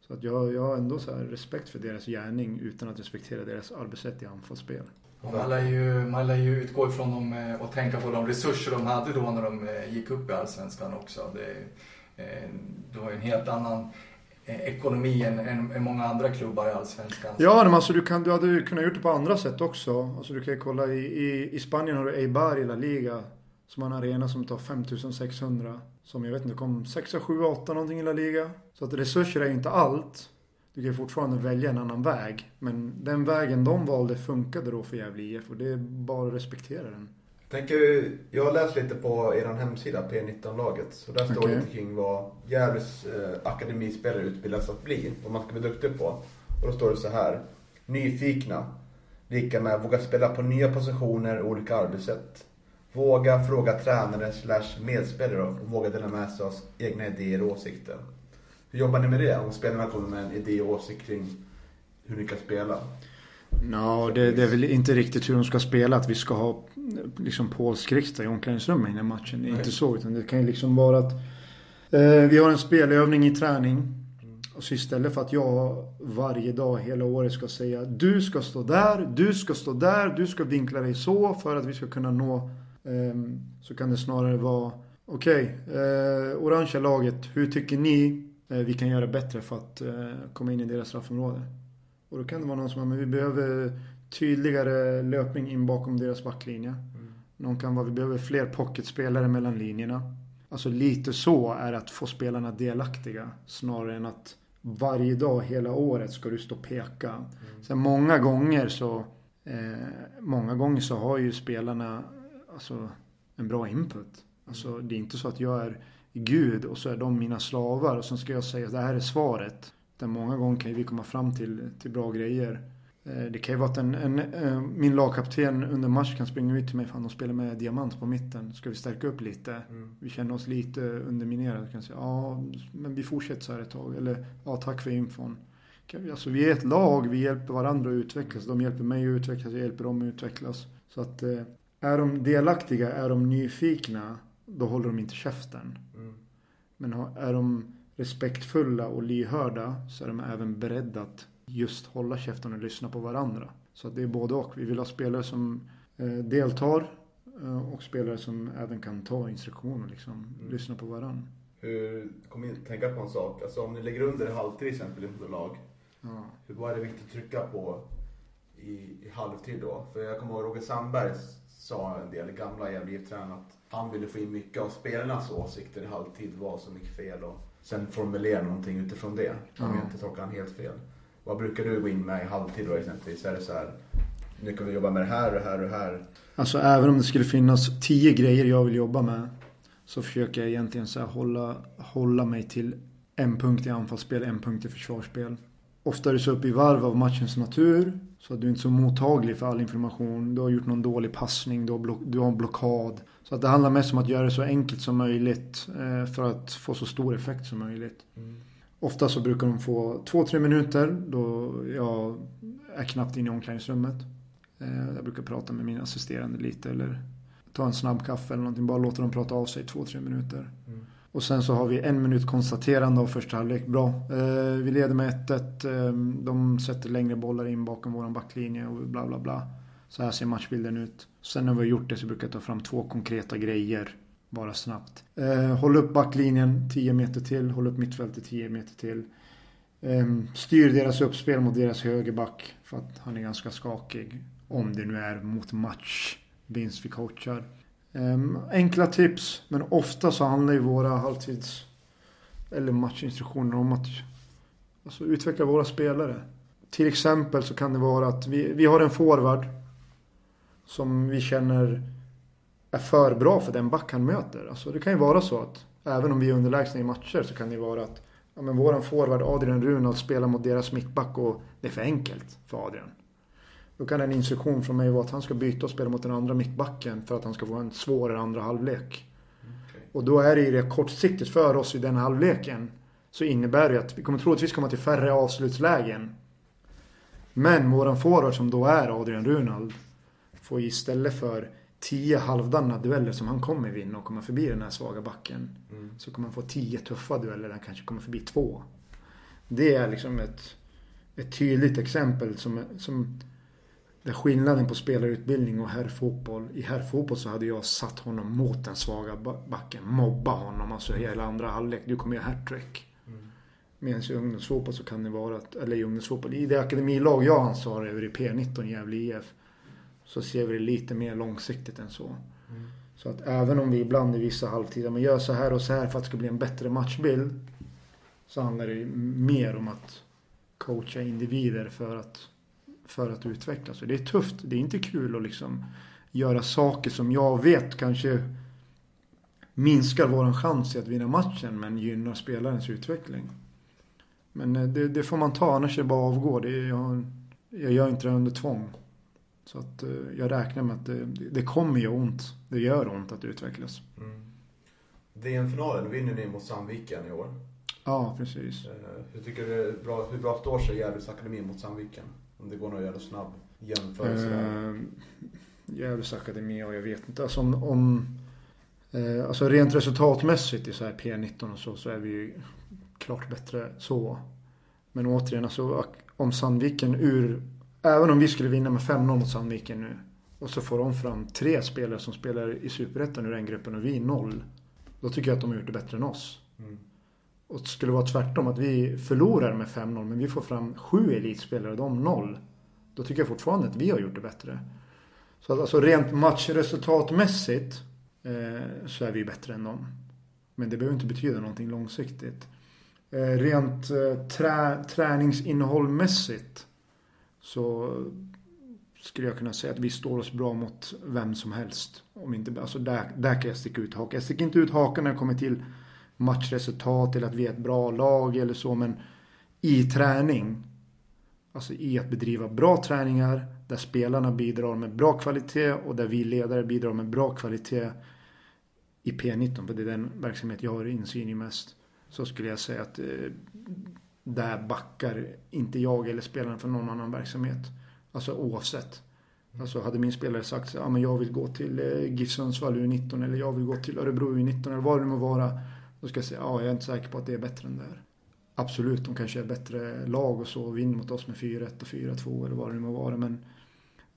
Så att jag, jag har ändå så här respekt för deras gärning utan att respektera deras arbetssätt i anfallsspel. Man lär, ju, man lär ju utgå ifrån dem eh, och tänka på de resurser de hade då när de eh, gick upp i Allsvenskan också. Det, det var ju en helt annan Eh, ekonomi än, än, än många andra klubbar i Allsvenskan. Ja, men alltså du, kan, du hade ju kunnat gjort det på andra sätt också. Alltså du kan ju kolla i, i, i Spanien har du Eibar i La Liga. Som har en arena som tar 5600. Som jag vet inte, kom 6, 7, 8 någonting i La Liga. Så att resurser är ju inte allt. Du kan ju fortfarande välja en annan väg. Men den vägen de valde funkade då för Gävle IF och det är bara att respektera den. Tänker, jag har läst lite på er hemsida, P19-laget. Så där står Okej. lite kring vad Gävles eh, akademispelare utbildas att bli. Vad man ska bli duktig på. Och då står det så här. Nyfikna. Lika med våga spela på nya positioner och olika arbetssätt. Våga fråga tränare slash medspelare och våga dela med sig av egna idéer och åsikter. Hur jobbar ni med det? Om spelarna kommer med en idé och åsikt kring hur ni kan spela. Ja, det, det är väl inte riktigt hur de ska spela. Att vi ska ha liksom polsk riksdag i omklädningsrummet innan matchen. Det är inte så. Utan det kan ju liksom vara att eh, vi har en spelövning i träning. Och så istället för att jag varje dag hela året ska säga du ska stå där, du ska stå där, du ska vinkla dig så för att vi ska kunna nå. ehm, så kan det snarare vara okej, eh, orangea laget, hur tycker ni eh, vi kan göra bättre för att eh, komma in i deras straffområde? Och då kan det vara någon som säger, men vi behöver tydligare löpning in bakom deras backlinje. Någon kan vara, vi behöver fler pocketspelare mellan linjerna. Alltså lite så är att få spelarna delaktiga. Snarare än att varje dag hela året ska du stå och peka. Sen många gånger så eh, Många gånger så har ju spelarna alltså, en bra input. Alltså det är inte så att jag är Gud och så är de mina slavar och sen ska jag säga att det här är svaret. Utan många gånger kan vi komma fram till, till bra grejer. Eh, Det kan ju vara att en, en, eh, min lagkapten under match kan springa ut till mig. Fan, de spelar med diamant på mitten. Ska vi stärka upp lite? Vi känner oss lite underminerade. Kan säga, ja, men vi fortsätter så här ett tag. Eller, ja, tack för infon. Alltså, vi är ett lag, vi hjälper varandra att utvecklas. De hjälper mig att utvecklas, jag hjälper dem att utvecklas. Så att eh, är de delaktiga, är de nyfikna, då håller de inte käften. Men har- är de respektfulla och lyhörda så är de även beredda att just hålla käften och lyssna på varandra. Så att det är både och. Vi vill ha spelare som eh, deltar eh, och spelare som även kan ta instruktioner liksom. Lyssna på varandra. Hur, kom in, tänka på en sak. Alltså om ni ligger under halvtid till exempel i ett lag. Ja. Hur, vad är det viktigt att trycka på i, i halvtid då? För jag kommer ihåg Roger Sandberg sa en del gamla Gävle att han ville få in mycket av spelarnas åsikter i halvtid var så mycket fel och sen formulera någonting utifrån det. Om jag inte tolkar han helt fel. Vad brukar du gå in med i halvtid då exempelvis? Är det så här, nu kan vi jobba med det här och det här och det här. Alltså även om det skulle finnas tio grejer jag vill jobba med så försöker jag egentligen så här hålla, hålla mig till en punkt i anfallsspel, en punkt i försvarsspel. Ofta är det så upp i varv av matchens natur. Så att du är inte så mottaglig för all information. Du har gjort någon dålig passning, du har, block, du har en blockad. Så att det handlar mest om att göra det så enkelt som möjligt eh, för att få så stor effekt som möjligt. Mm. Ofta så brukar de få två, tre minuter då jag är knappt inne i omklädningsrummet. Eh, jag brukar prata med min assisterande lite eller ta en snabb kaffe eller någonting. Bara låta dem prata av sig två, tre minuter. Mm. Och sen så har vi en minut konstaterande av första halvlek. Bra. Eh, vi leder med 1-1. Eh, de sätter längre bollar in bakom vår backlinje och bla bla bla. Så här ser matchbilden ut. Sen när vi har gjort det så brukar jag ta fram två konkreta grejer. Bara snabbt. Eh, håll upp backlinjen 10 meter till. Håll upp mittfältet 10 meter till. Eh, styr deras uppspel mot deras högerback. För att han är ganska skakig. Om det nu är mot match. Vinst vi coachar. Ehm, enkla tips, men ofta så handlar ju våra halvtids eller matchinstruktioner om att alltså, utveckla våra spelare. Till exempel så kan det vara att vi, vi har en forward som vi känner är för bra för den back han möter. Alltså, det kan ju vara så att även om vi är underlägsna i matcher så kan det vara att ja, men våran forward Adrian Runald spelar mot deras mittback och det är för enkelt för Adrian. Då kan en instruktion från mig vara att han ska byta och spela mot den andra mittbacken för att han ska få en svårare andra halvlek. Okay. Och då är det ju det kortsiktigt för oss i den halvleken. Så innebär det att vi kommer troligtvis komma till färre avslutslägen. Men våran forward som då är Adrian Runald får istället för tio halvdana dueller som han kommer vinna och komma förbi den här svaga backen. Mm. Så kommer han få tio tuffa dueller där han kanske kommer förbi två. Det är liksom ett, ett tydligt exempel som, som det är skillnaden på spelarutbildning och herrfotboll. I herrfotboll så hade jag satt honom mot den svaga backen. Mobba honom alltså hela andra halvlek. Du kommer göra hattrick. Mm. Medan i ungdomsfotboll så kan det vara att, eller i ungdomsfotboll, i det akademilag jag ansvarar över i P19 Gävle IF. Så ser vi det lite mer långsiktigt än så. Mm. Så att även om vi ibland i vissa halvtider, men gör så här och så här för att det ska bli en bättre matchbild. Så handlar det mer om att coacha individer för att för att utvecklas. Och det är tufft. Det är inte kul att liksom göra saker som jag vet kanske minskar våran chans i att vinna matchen men gynnar spelarens utveckling. Men eh, det, det får man ta, annars är det bara att avgå. Det, jag, jag gör inte det under tvång. Så att eh, jag räknar med att det, det kommer göra ont. Det gör ont att utvecklas. Mm. DM-finalen vinner ni mot Sandviken i år. Ja, precis. Eh, hur tycker du bra, hur bra står sig Gävles Akademi mot Sandviken? Om det går någon jävla snabb jämförelse där. Uh, Gävles Akademi och jag vet inte. Alltså om, om uh, alltså rent resultatmässigt i så här P19 och så, så är vi ju klart bättre så. Men återigen, alltså om Sandviken ur... Även om vi skulle vinna med 5-0 mot Sandviken nu. Och så får de fram tre spelare som spelar i Superettan ur den gruppen och vi noll. Då tycker jag att de har gjort det bättre än oss. Mm. Och det skulle vara tvärtom, att vi förlorar med 5-0 men vi får fram sju elitspelare och de noll. Då tycker jag fortfarande att vi har gjort det bättre. Så att alltså rent matchresultatmässigt eh, så är vi bättre än dem. Men det behöver inte betyda någonting långsiktigt. Eh, rent eh, trä, träningsinnehållmässigt så skulle jag kunna säga att vi står oss bra mot vem som helst. Om inte, alltså där, där kan jag sticka ut hakan. Jag sticker inte ut hakan när det kommer till matchresultat eller att vi är ett bra lag eller så. Men i träning, alltså i att bedriva bra träningar där spelarna bidrar med bra kvalitet och där vi ledare bidrar med bra kvalitet i P19, för det är den verksamhet jag har insyn i mest. Så skulle jag säga att eh, där backar inte jag eller spelarna för någon annan verksamhet. Alltså oavsett. Alltså hade min spelare sagt att ja, jag vill gå till eh, GIF Sundsvall U19 eller jag vill gå till Örebro U19 eller vad det må vara. Då ska jag säga, ja jag är inte säker på att det är bättre än det här. Absolut, de kanske är bättre lag och så och vinner mot oss med 4-1 och 4-2 eller vad det nu må vara. Men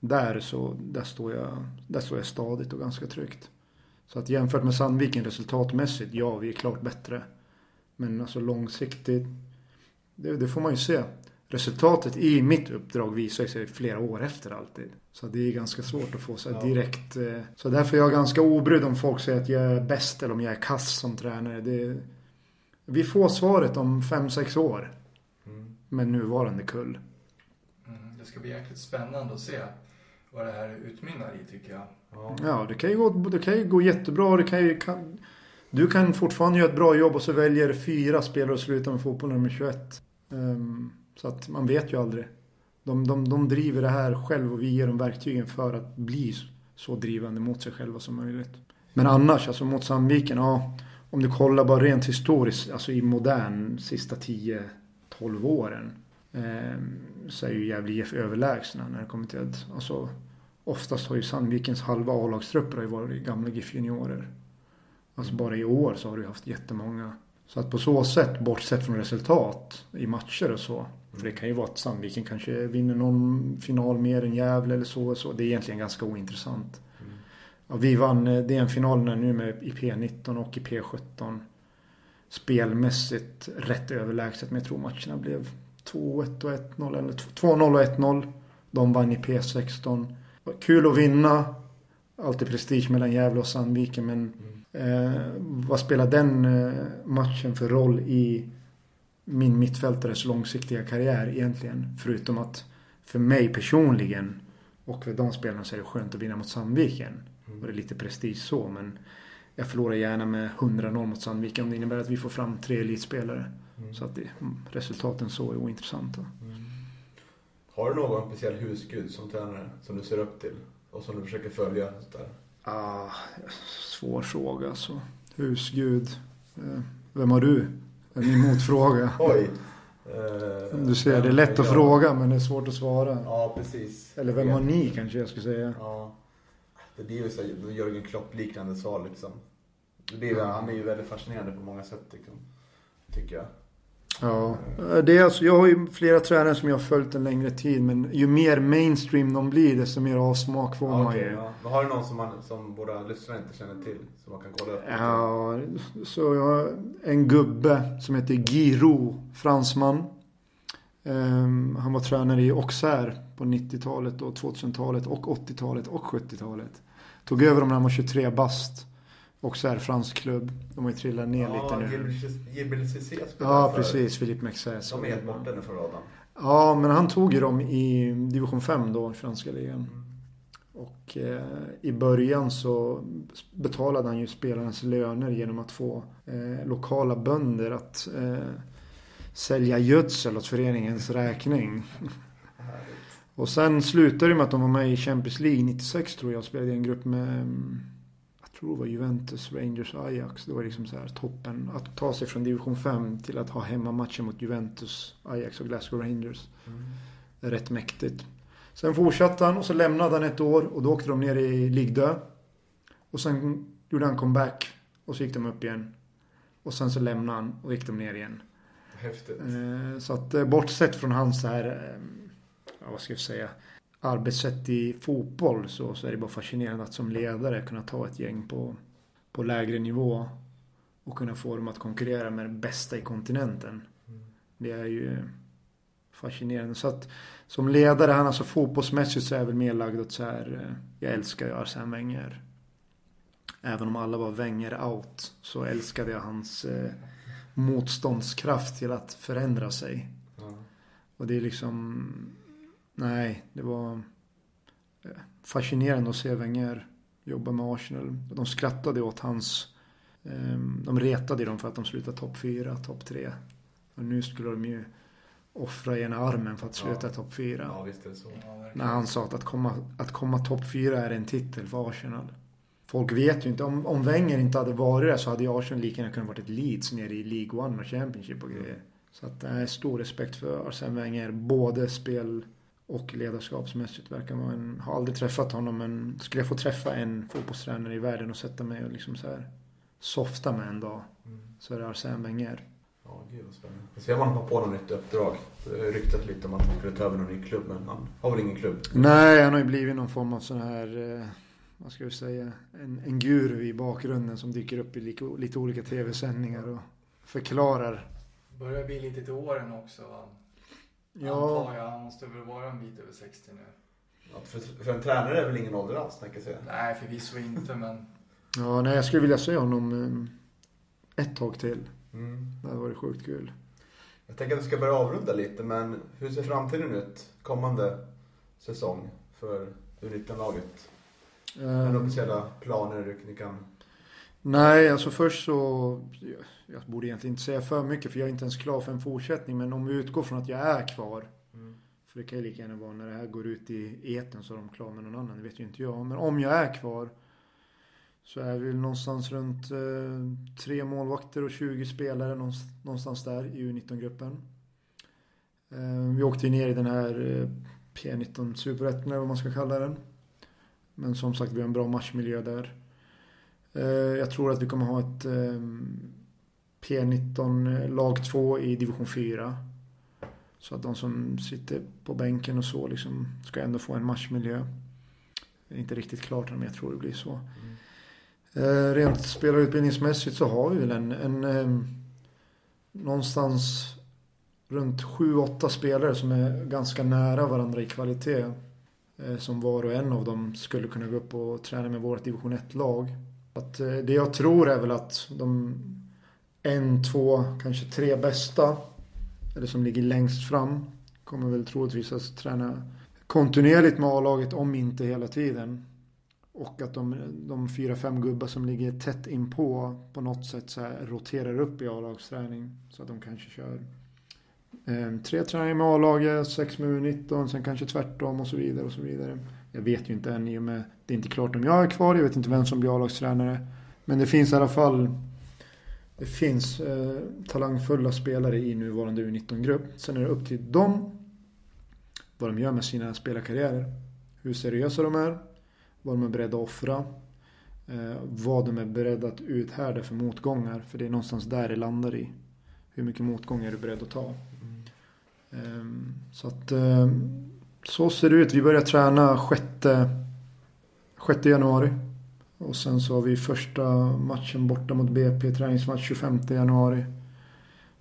där så, där står jag, där står jag stadigt och ganska tryggt. Så att jämfört med Sandviken resultatmässigt, ja vi är klart bättre. Men alltså långsiktigt, det, det får man ju se resultatet i mitt uppdrag visar sig flera år efter alltid. Så det är ganska svårt att få så här direkt. eh, Så därför är jag ganska obrydd om folk säger att jag är bäst eller om jag är kass som tränare. Det, vi får svaret om 5-6 år. Med nuvarande kull. Mm, det ska bli jäkligt spännande att se vad det här utmynnar i tycker jag. Ja, det kan ju gå, det kan ju gå jättebra. Det kan ju, kan, du kan fortfarande göra ett bra jobb och så väljer fyra spelare att sluta med fotboll nummer 21. Ehm, så att man vet ju aldrig. De, de, de driver det här själv och vi ger dem verktygen för att bli så drivande mot sig själva som möjligt. Men annars, alltså mot Sandviken, ja. Om du kollar bara rent historiskt, alltså i modern sista 10-12 åren. Eh, så är ju Gävle IF överlägsna när det kommer till att, alltså Oftast har ju Sandvikens halva A-lagstrupper har ju varit gamla GIF juniorer. Alltså bara i år så har du ju haft jättemånga. Så att på så sätt, bortsett från resultat i matcher och så. För det kan ju vara att Sandviken kanske vinner någon final mer än Gävle eller så. så. Det är egentligen ganska ointressant. Ja, vi vann eh, DN-finalerna nu med i P19 och i P17. Spelmässigt rätt överlägset men jag tror matcherna blev 2-1 och 1-0 eller 2-0 och 1-0. De vann i P16. Kul att vinna. Alltid prestige mellan Gävle och Sandviken men eh, vad spelar den eh, matchen för roll i min mittfältares långsiktiga karriär egentligen? Förutom att för mig personligen och för de spelarna så är det skönt att vinna mot Sandviken. Och det är lite prestige så men jag förlorar gärna med 100-0 mot Sandviken om det innebär att vi får fram tre elitspelare. Så att det, mm, resultaten så är ointressanta. Har du någon speciell husgud som tränare som du ser upp till? Och som du försöker följa? Sådär? Ah, svår fråga alltså. Husgud. Eh, Vem har du? Är min motfråga. Oj! Eh, Du ser, det är lätt att ja. fråga men det är svårt att svara. Ja, precis. Eller vem har ni kanske jag skulle säga. Ja. Det blir ju så Jörgen Klopp-liknande svar liksom. Det ju- Han är ju väldigt fascinerande på många sätt liksom. Tycker jag. Ja, det är alltså, jag har ju flera tränare som jag har följt en längre tid men ju mer mainstream de blir desto mer avsmak får man okej, ju. ja. Har du någon som, man, som våra lyssnare inte känner till? Som man kan kolla upp? Ja, så jag har en gubbe som heter Giro, fransman. Ehm, han var tränare i Auxerre på 90-talet och 2000-talet och 80-talet och 70-talet. Tog över dem när han var 23 bast. Auxerre, fransk klubb. De har ju trillat ner lite nu. Gilbert Cissé Ja, för- precis. Philippe Mexès. De är helt borta nu från radarn. Ja, men han tog ju dem i division 5 då, i franska ligan. Och eh, i början så betalade han ju spelarnas löner genom att få eh, lokala bönder att eh, sälja gödsel åt föreningens räkning. Och sen slutade det med att de var med i Champions League 96 tror jag och spelade i en grupp med mm, tror det var Juventus, Rangers, Ajax. Det var liksom så här toppen. Att ta sig från division 5 till att ha hemmamatcher mot Juventus, Ajax och Glasgow Rangers. Det är rätt mäktigt. Sen fortsatte han och så lämnade han ett år och då åkte de ner i Ligdö. Och sen gjorde han comeback och så gick de upp igen. Och sen så lämnade han och gick de ner igen. Häftigt. Eh, Så att eh, bortsett från hans så här, eh, ja, vad ska jag säga, arbetssätt i fotboll så, så är det bara fascinerande att som ledare kunna ta ett gäng på, på lägre nivå och kunna få dem att konkurrera med det bästa i kontinenten. Det är ju fascinerande. Så att som ledare, han alltså fotbollsmässigt så är jag väl mer lagd åt så här, eh, jag älskar ju Arsene Wenger. Även om alla var Wenger out så älskade jag hans eh, motståndskraft till att förändra sig. Ja. Och det är liksom, nej, det var eh, fascinerande att se Wenger jobba med Arsenal. De skrattade åt hans, eh, de retade dem för att de slutade topp fyra, topp tre. Och nu skulle de ju offra ena armen för att sluta Ja. topp fyra. ja, visst är det så. Ja, När han sa att att komma, att komma topp fyra är en titel för Arsenal. Folk vet ju inte. Om, om Wenger inte hade varit där så hade ju Arsenal lika gärna kunnat varit ett Leeds nere i League One och Championship och grejer. Så att det är stor respekt för Arsene Wenger. Både spel och ledarskapsmässigt verkar en... Har aldrig träffat honom men skulle jag få träffa en fotbollstränare i världen och sätta mig och liksom så här softa med en dag så är det Arsene Wenger. Ja, gud vad spännande. Vi ser om han har på något nytt uppdrag. Det har ryktat lite om att han skulle ta över någon ny klubb, men han har väl ingen klubb. Nej, han har ju blivit någon form av sån här, eh, vad ska vi säga, en, en guru i bakgrunden som dyker upp i lite, lite olika tv-sändningar och förklarar. Börjar bli lite till åren också va? Ja, Antar jag. Han måste väl vara en bit över 60 nu. Ja, för, för en tränare är det väl ingen ålder alls, tänker jag säga. Nej, förvisso inte, men ja nej, jag skulle vilja se honom eh, ett tag till. Mm. Det hade varit sjukt kul. Jag tänker att vi ska börja avrunda lite, men hur ser framtiden ut kommande säsong för U19-laget? Är det Eh, några speciella planer ni kan... Nej, alltså först så... jag- borde egentligen inte säga för mycket för jag är inte ens klar för en fortsättning. Men om vi utgår från att jag är kvar. För det kan ju lika gärna vara när det här går ut i eten så är de klara med någon annan. Det vet ju inte jag. Men om jag är kvar. Så är vi någonstans runt eh, tre målvakter och 20 spelare. någonst- Någonstans där i U19-gruppen. Eh, vi åkte ju ner i den här eh, P19 Superettan eller vad man ska kalla den. Men som sagt vi har en bra matchmiljö där. Eh, jag tror att vi kommer ha ett ehm, P19 eh, lag 2 i division 4. Så att de som sitter på bänken och så liksom ska ändå få en matchmiljö. Det är inte riktigt klart än men jag tror det blir så. Mm. Rent spelarutbildningsmässigt så har vi väl en, en ehm, någonstans runt 7-8 spelare som är ganska nära varandra i kvalitet. Som var och en av dem skulle kunna gå upp och träna med vårt division 1-lag. Att, eh, det jag tror är väl att de en, två, kanske tre bästa, eller som ligger längst fram, kommer väl troligtvis att träna kontinuerligt med A-laget, om inte hela tiden. Och att de, de fyra, fem gubbar som ligger tätt inpå på något sätt så här roterar upp i A-lagsträning. Så att de kanske kör eh, tre träningar med A-laget, sex med U19, sen kanske tvärtom och så vidare och så vidare. Jag vet ju inte än i och med det är inte klart om jag är kvar. Jag vet inte vem som blir A-lagstränare. Men det finns i alla fall det finns eh, talangfulla spelare i nuvarande U19-grupp. Sen är det upp till dem vad de gör med sina spelarkarriärer. Hur seriösa de är. Vad de är beredda att offra. Eh, vad de är beredda att uthärda för motgångar. För det är någonstans där det landar i. Hur mycket motgångar är du beredd att ta. Ehm, så att eh, så ser det ut. Vi börjar träna 6, 6 januari. Och sen så har vi första matchen borta mot BP, träningsmatch 25 januari.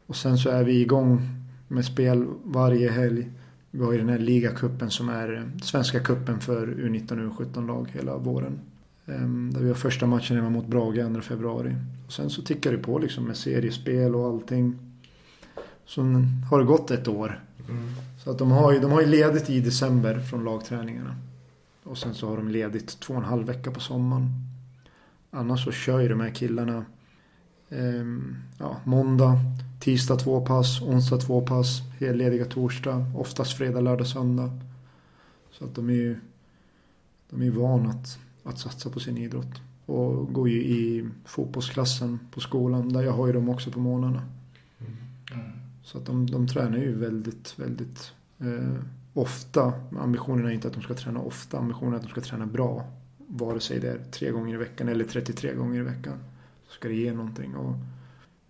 Och sen så är vi igång med spel varje helg. Vi har ju den här ligacupen som är eh, svenska kuppen för U19 och U17-lag hela våren. Ehm, där vi har första matchen hemma mot Brage 2 februari. Och sen så tickar det på liksom med seriespel och allting. Så har det gått ett år. Så att de har, ju, de har ju ledigt i december från lagträningarna. Och sen så har de ledigt två och en halv vecka på sommaren. Annars så kör ju de här killarna ehm, ja, måndag, tisdag två pass, onsdag två pass, hellediga torsdag, oftast fredag, lördag, söndag. Så att de är ju de är vana att, att satsa på sin idrott. Och går ju i fotbollsklassen på skolan. Där jag har ju dem också på morgnarna. mm. Så att de, de tränar ju väldigt, väldigt eh, ofta. Ambitionen är inte att de ska träna ofta. Ambitionen är att de ska träna bra. Vare sig det är tre gånger i veckan eller 33 gånger i veckan. Så ska det ge någonting. Och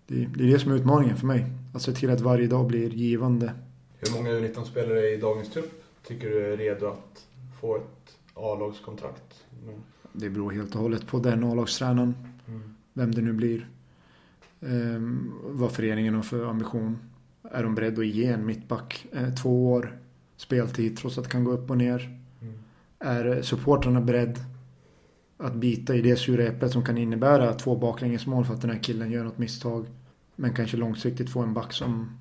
det, det är det som är utmaningen för mig. Att se till att varje dag blir givande. Hur många U19-spelare i dagens trupp tycker du är redo att få ett A-lagskontrakt? Mm. Det beror helt och hållet på den A-lagstränaren. Mm. Vem det nu blir. Ehm, vad föreningen har för ambition. Är de beredda att ge en mittback eh, två år speltid trots att det kan gå upp och ner? Mm. Är supportrarna beredd att bita i det sura äpplet som kan innebära två baklängesmål för att den här killen gör något misstag. Men kanske långsiktigt få en back som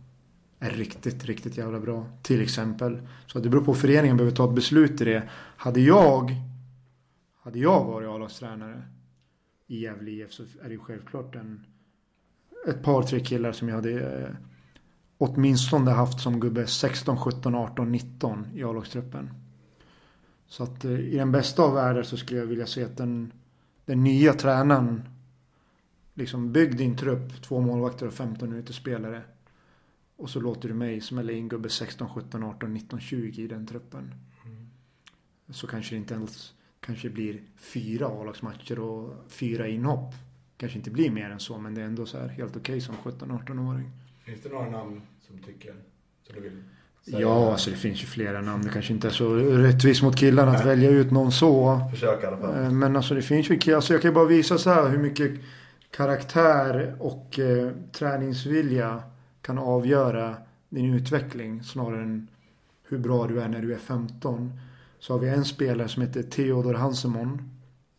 är riktigt, riktigt jävla bra. Till exempel. Så det beror på föreningen behöver ta ett beslut i det. Hade jag hade jag varit A-lagstränare i Gävle IF så är det ju självklart en, ett par, tre killar som jag hade eh, åtminstone haft som gubbe 16, 17, 18, 19 i A-lagstruppen. Så att eh, i den bästa av världar så skulle jag vilja se att den, den nya tränaren liksom bygg din trupp, två målvakter och 15 utespelare. Och så låter du mig smälla in gubbe 16, 17, 18, 19, 20 i den truppen. Så kanske det inte ens kanske blir fyra A-lagsmatcher och fyra inhopp. Kanske inte blir mer än så, men det är ändå så här helt okej som 17-18-åring. Finns det några namn som tycker, som du vill säga? Ja, alltså det finns ju flera namn. Det kanske inte är så rättvist mot killarna att välja ut någon så. Försök i alla fall. Eh, Men alltså det finns ju. Alltså jag kan ju bara visa så här hur mycket karaktär och eh, träningsvilja kan avgöra din utveckling snarare än hur bra du är när du är 15. Så har vi en spelare som heter Theodor Hansemon.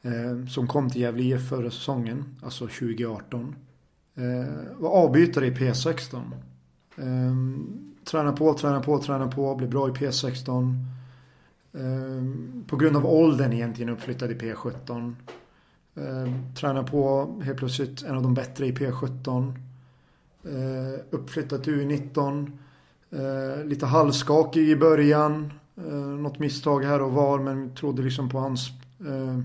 Eh, som kom till Gävle IF förra säsongen, alltså 2018. Eh, var avbytare i P16. Eh, tränar på, tränar på, tränar på, blir bra i P16. Eh, på grund av åldern egentligen uppflyttad i P17. Eh, tränar på helt plötsligt en av de bättre i P17. Eh, uppflyttat till U19. Eh, lite halvskakig i början. Eh, något misstag här och var men trodde liksom på hans... Eh,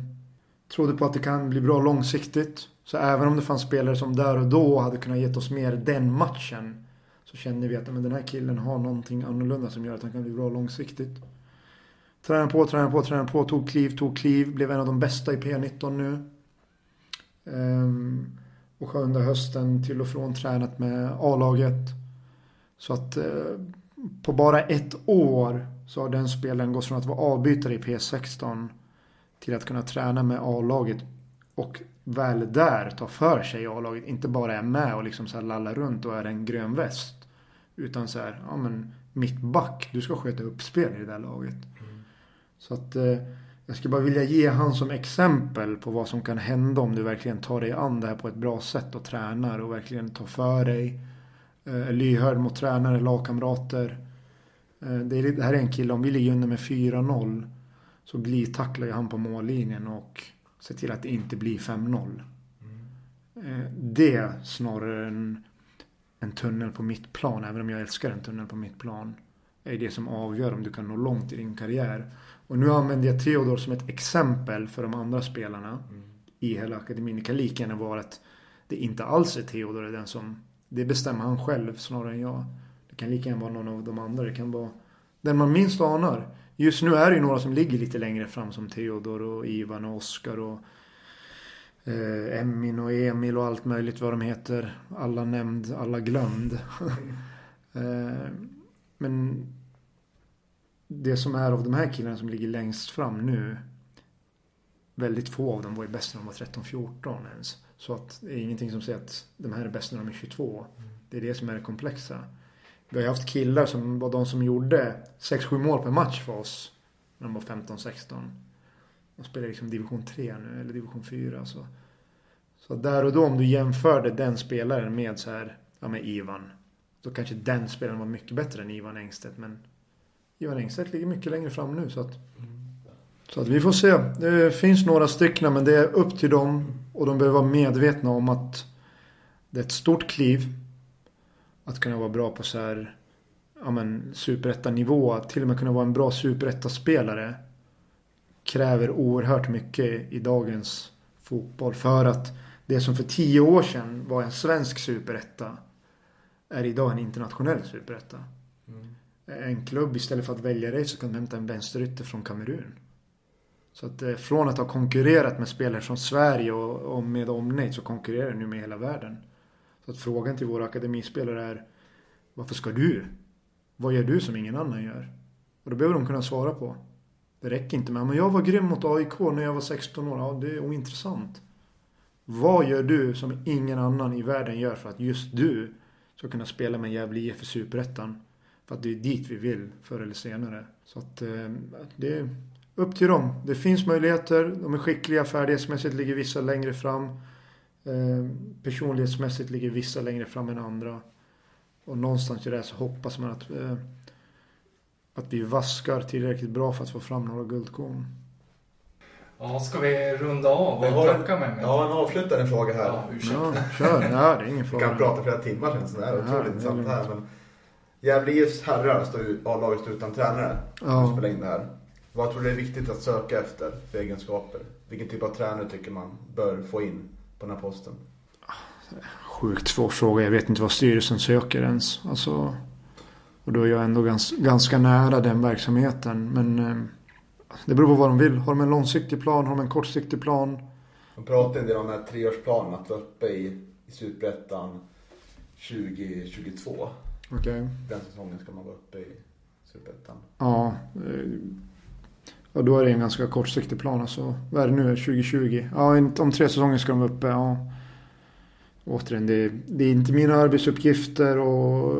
trodde på att det kan bli bra långsiktigt. Så även om det fanns spelare som där och då hade kunnat gett oss mer den matchen. Så kände vi att men den här killen har någonting annorlunda som gör att han kan bli bra långsiktigt. Tränade på, tränade på, tränade på, tog kliv, tog kliv. Blev en av de bästa i P19 nu. Um, och har under hösten till och från tränat med A-laget. Så att uh, på bara ett år så har den spelaren gått från att vara avbytare i P16 till att kunna träna med A-laget och väl där tar för sig i A-laget. Inte bara är med och liksom så här lallar runt och är en grön väst. Utan så här, ja men mittback, du ska sköta uppspel i det där laget. Mm. Så att eh, jag skulle bara vilja ge han som exempel på vad som kan hända om du verkligen tar dig an det här på ett bra sätt och tränar och verkligen tar för dig. Eh, lyhörd mot tränare, lagkamrater. Eh, det, är, det här är en kille, om vi ligger under med 4-0 så glidtacklar ju han på mållinjen och Se till att det inte blir 5-0. Mm. Eh, det snarare än en tunnel på mitt plan, även om jag älskar en tunnel på mitt plan, är det som avgör om du kan nå långt i din karriär. Och nu använder jag Theodor som ett exempel för de andra spelarna mm. i hela akademin. Det kan lika gärna vara att det inte alls är Theodor den som... Det bestämmer han själv snarare än jag. Det kan lika gärna vara någon av de andra. Det kan vara den man minst anar. Just nu är det ju några som ligger lite längre fram som Theodor och Ivan och Oskar och eh, Emin och Emil och allt möjligt vad de heter. Alla nämnd, alla glömd. eh, men det som är av de här killarna som ligger längst fram nu. Väldigt få av dem var ju bäst när de var 13-14 ens. Så att det är ingenting som säger att de här är bäst när de är 22. Det är det som är det komplexa. Vi har ju haft killar som var de som gjorde 6-7 mål per match för oss. När de var 15-16. De spelar liksom division 3 nu, eller division 4. Så. Alltså. så där och då om du jämförde den spelaren med så här, ja med Ivan. Då kanske den spelaren var mycket bättre än Ivan Engstedt. Men Ivan Engstedt ligger mycket längre fram nu. Så att, så att vi får se. Det finns några stycken men det är upp till dem. Och de behöver vara medvetna om att det är ett stort kliv. Att kunna vara bra på så här ja men superettanivå. Att till och med kunna vara en bra superettaspelare. Kräver oerhört mycket i dagens fotboll. För att det som för tio år sedan var en svensk superetta. Är idag en internationell superetta. Mm en klubb istället för att välja dig så kan du hämta en vänsterytter från Kamerun. Så att eh, från att ha konkurrerat med spelare från Sverige och, och med omnejd så konkurrerar du nu med hela världen. Så att frågan till våra akademispelare är Varför ska du? Vad gör du som ingen annan gör? Och det behöver de kunna svara på. Det räcker inte med men jag var grym mot AIK när jag var 16 år. Ja, det är ointressant. Vad gör du som ingen annan i världen gör för att just du ska kunna spela med Gävle IF i Superettan? För att det är dit vi vill förr eller senare. Så att eh, det är upp till dem. Det finns möjligheter. De är skickliga. Färdighetsmässigt ligger vissa längre fram. Eh, personlighetsmässigt ligger vissa längre fram än andra. Och någonstans i det så hoppas man att, eh, att vi vaskar tillräckligt bra för att få fram några guldkorn. Ja, ska vi runda av och tacka med mig? Ja, en avslutande fråga här. Ja, Ja, kör. Nej, det är ingen fråga. Vi kan prata flera timmar känns det. Det är otroligt intressant här. Men Gävle IFs herrar står A-laget står utan tränare. Ja. Spela in det här. Vad tror du är viktigt att söka efter för egenskaper? Vilken typ av tränare tycker man bör få in på den här posten? Sjukt svår fråga. Jag vet inte vad styrelsen söker ens. Alltså, och då är jag ändå gans, ganska nära den verksamheten. Men eh, det beror på vad de vill. Har de en långsiktig plan? Har de en kortsiktig plan? De pratar en del om den här treårsplanen. Att vara uppe i, i Superettan 2022. Okay. Den säsongen ska man vara uppe i Superettan. Ja. Eh, ja, då är det en ganska kortsiktig plan. Alltså, vad är det nu? 2020? Ja, om tre säsonger ska de vara uppe. Ja. Återigen, det, det är inte mina arbetsuppgifter och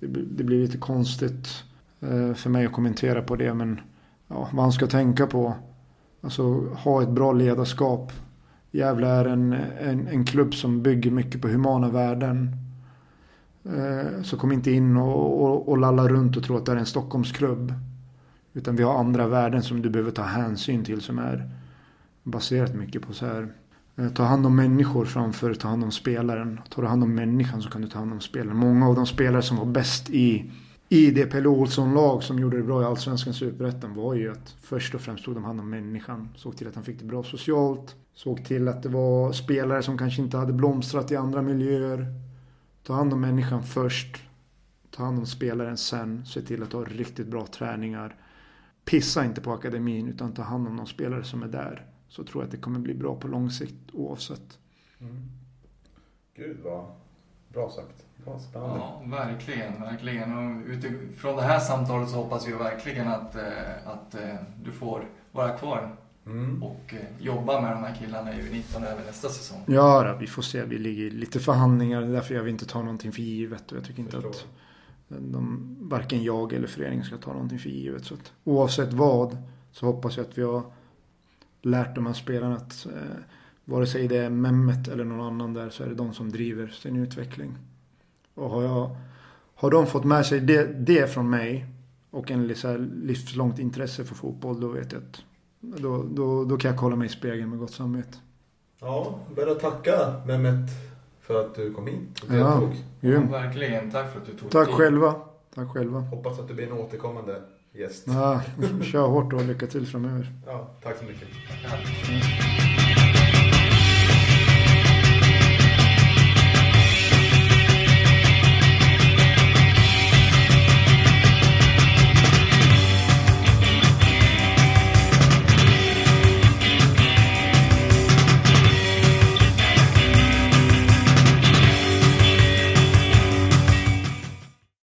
det, blir- det blir lite konstigt eh, för mig att kommentera på det. Men ja, vad han ska tänka på. Alltså ha ett bra ledarskap. Gävle är en, en, en klubb som bygger mycket på humana värden. Eh, så kom inte in och, och, och lalla runt och tro att det är en Stockholmsklubb. Utan vi har andra värden som du behöver ta hänsyn till som är baserat mycket på så här. Eh, ta hand om människor framför ta hand om spelaren. Tar du hand om människan så kan du ta hand om spelaren. Många av de spelare som var bäst i, i det Pelle Olsson-lag som gjorde det bra i Allsvenskan Superettan var ju att först och främst tog de hand om människan. Såg till att han fick det bra socialt. Såg till att det var spelare som kanske inte hade blomstrat i andra miljöer. Ta hand om människan först. Ta hand om spelaren sen. Se till att ha riktigt bra träningar. Pissa inte på akademin utan ta hand om de spelare som är där. Så tror jag att det kommer bli bra på lång sikt oavsett. Gud vad bra sagt. Bra, spännande. Ja, verkligen, verkligen. Och utifrån det här samtalet så hoppas jag verkligen att, eh, att eh, du får vara kvar Mm. och eh, jobba med de här killarna i U19 även nästa säsong. Ja, då, vi får se. Vi ligger i lite förhandlingar. Det är därför jag vill inte ta någonting för givet. Och jag tycker inte Förstår. att de, varken jag eller föreningen ska ta någonting för givet. Så att, oavsett vad så hoppas jag att vi har lärt de här spelarna att eh, vare sig det är Mehmet eller någon annan där så är det de som driver sin utveckling. Och har, jag, har de fått med sig det, det från mig och en så här livslångt intresse för fotboll då vet jag att då, då, då kan jag kolla mig i spegeln med gott samvete. Ja, börja tacka Mehmet för att du kom hit och Ja. deltog. Grym. Verkligen, tack för att du tog Tack tid. själva. Tack själva. Hoppas att du blir en återkommande gäst. Ja, kör hårt och lycka till framöver. Ja, tack så mycket. Tackar.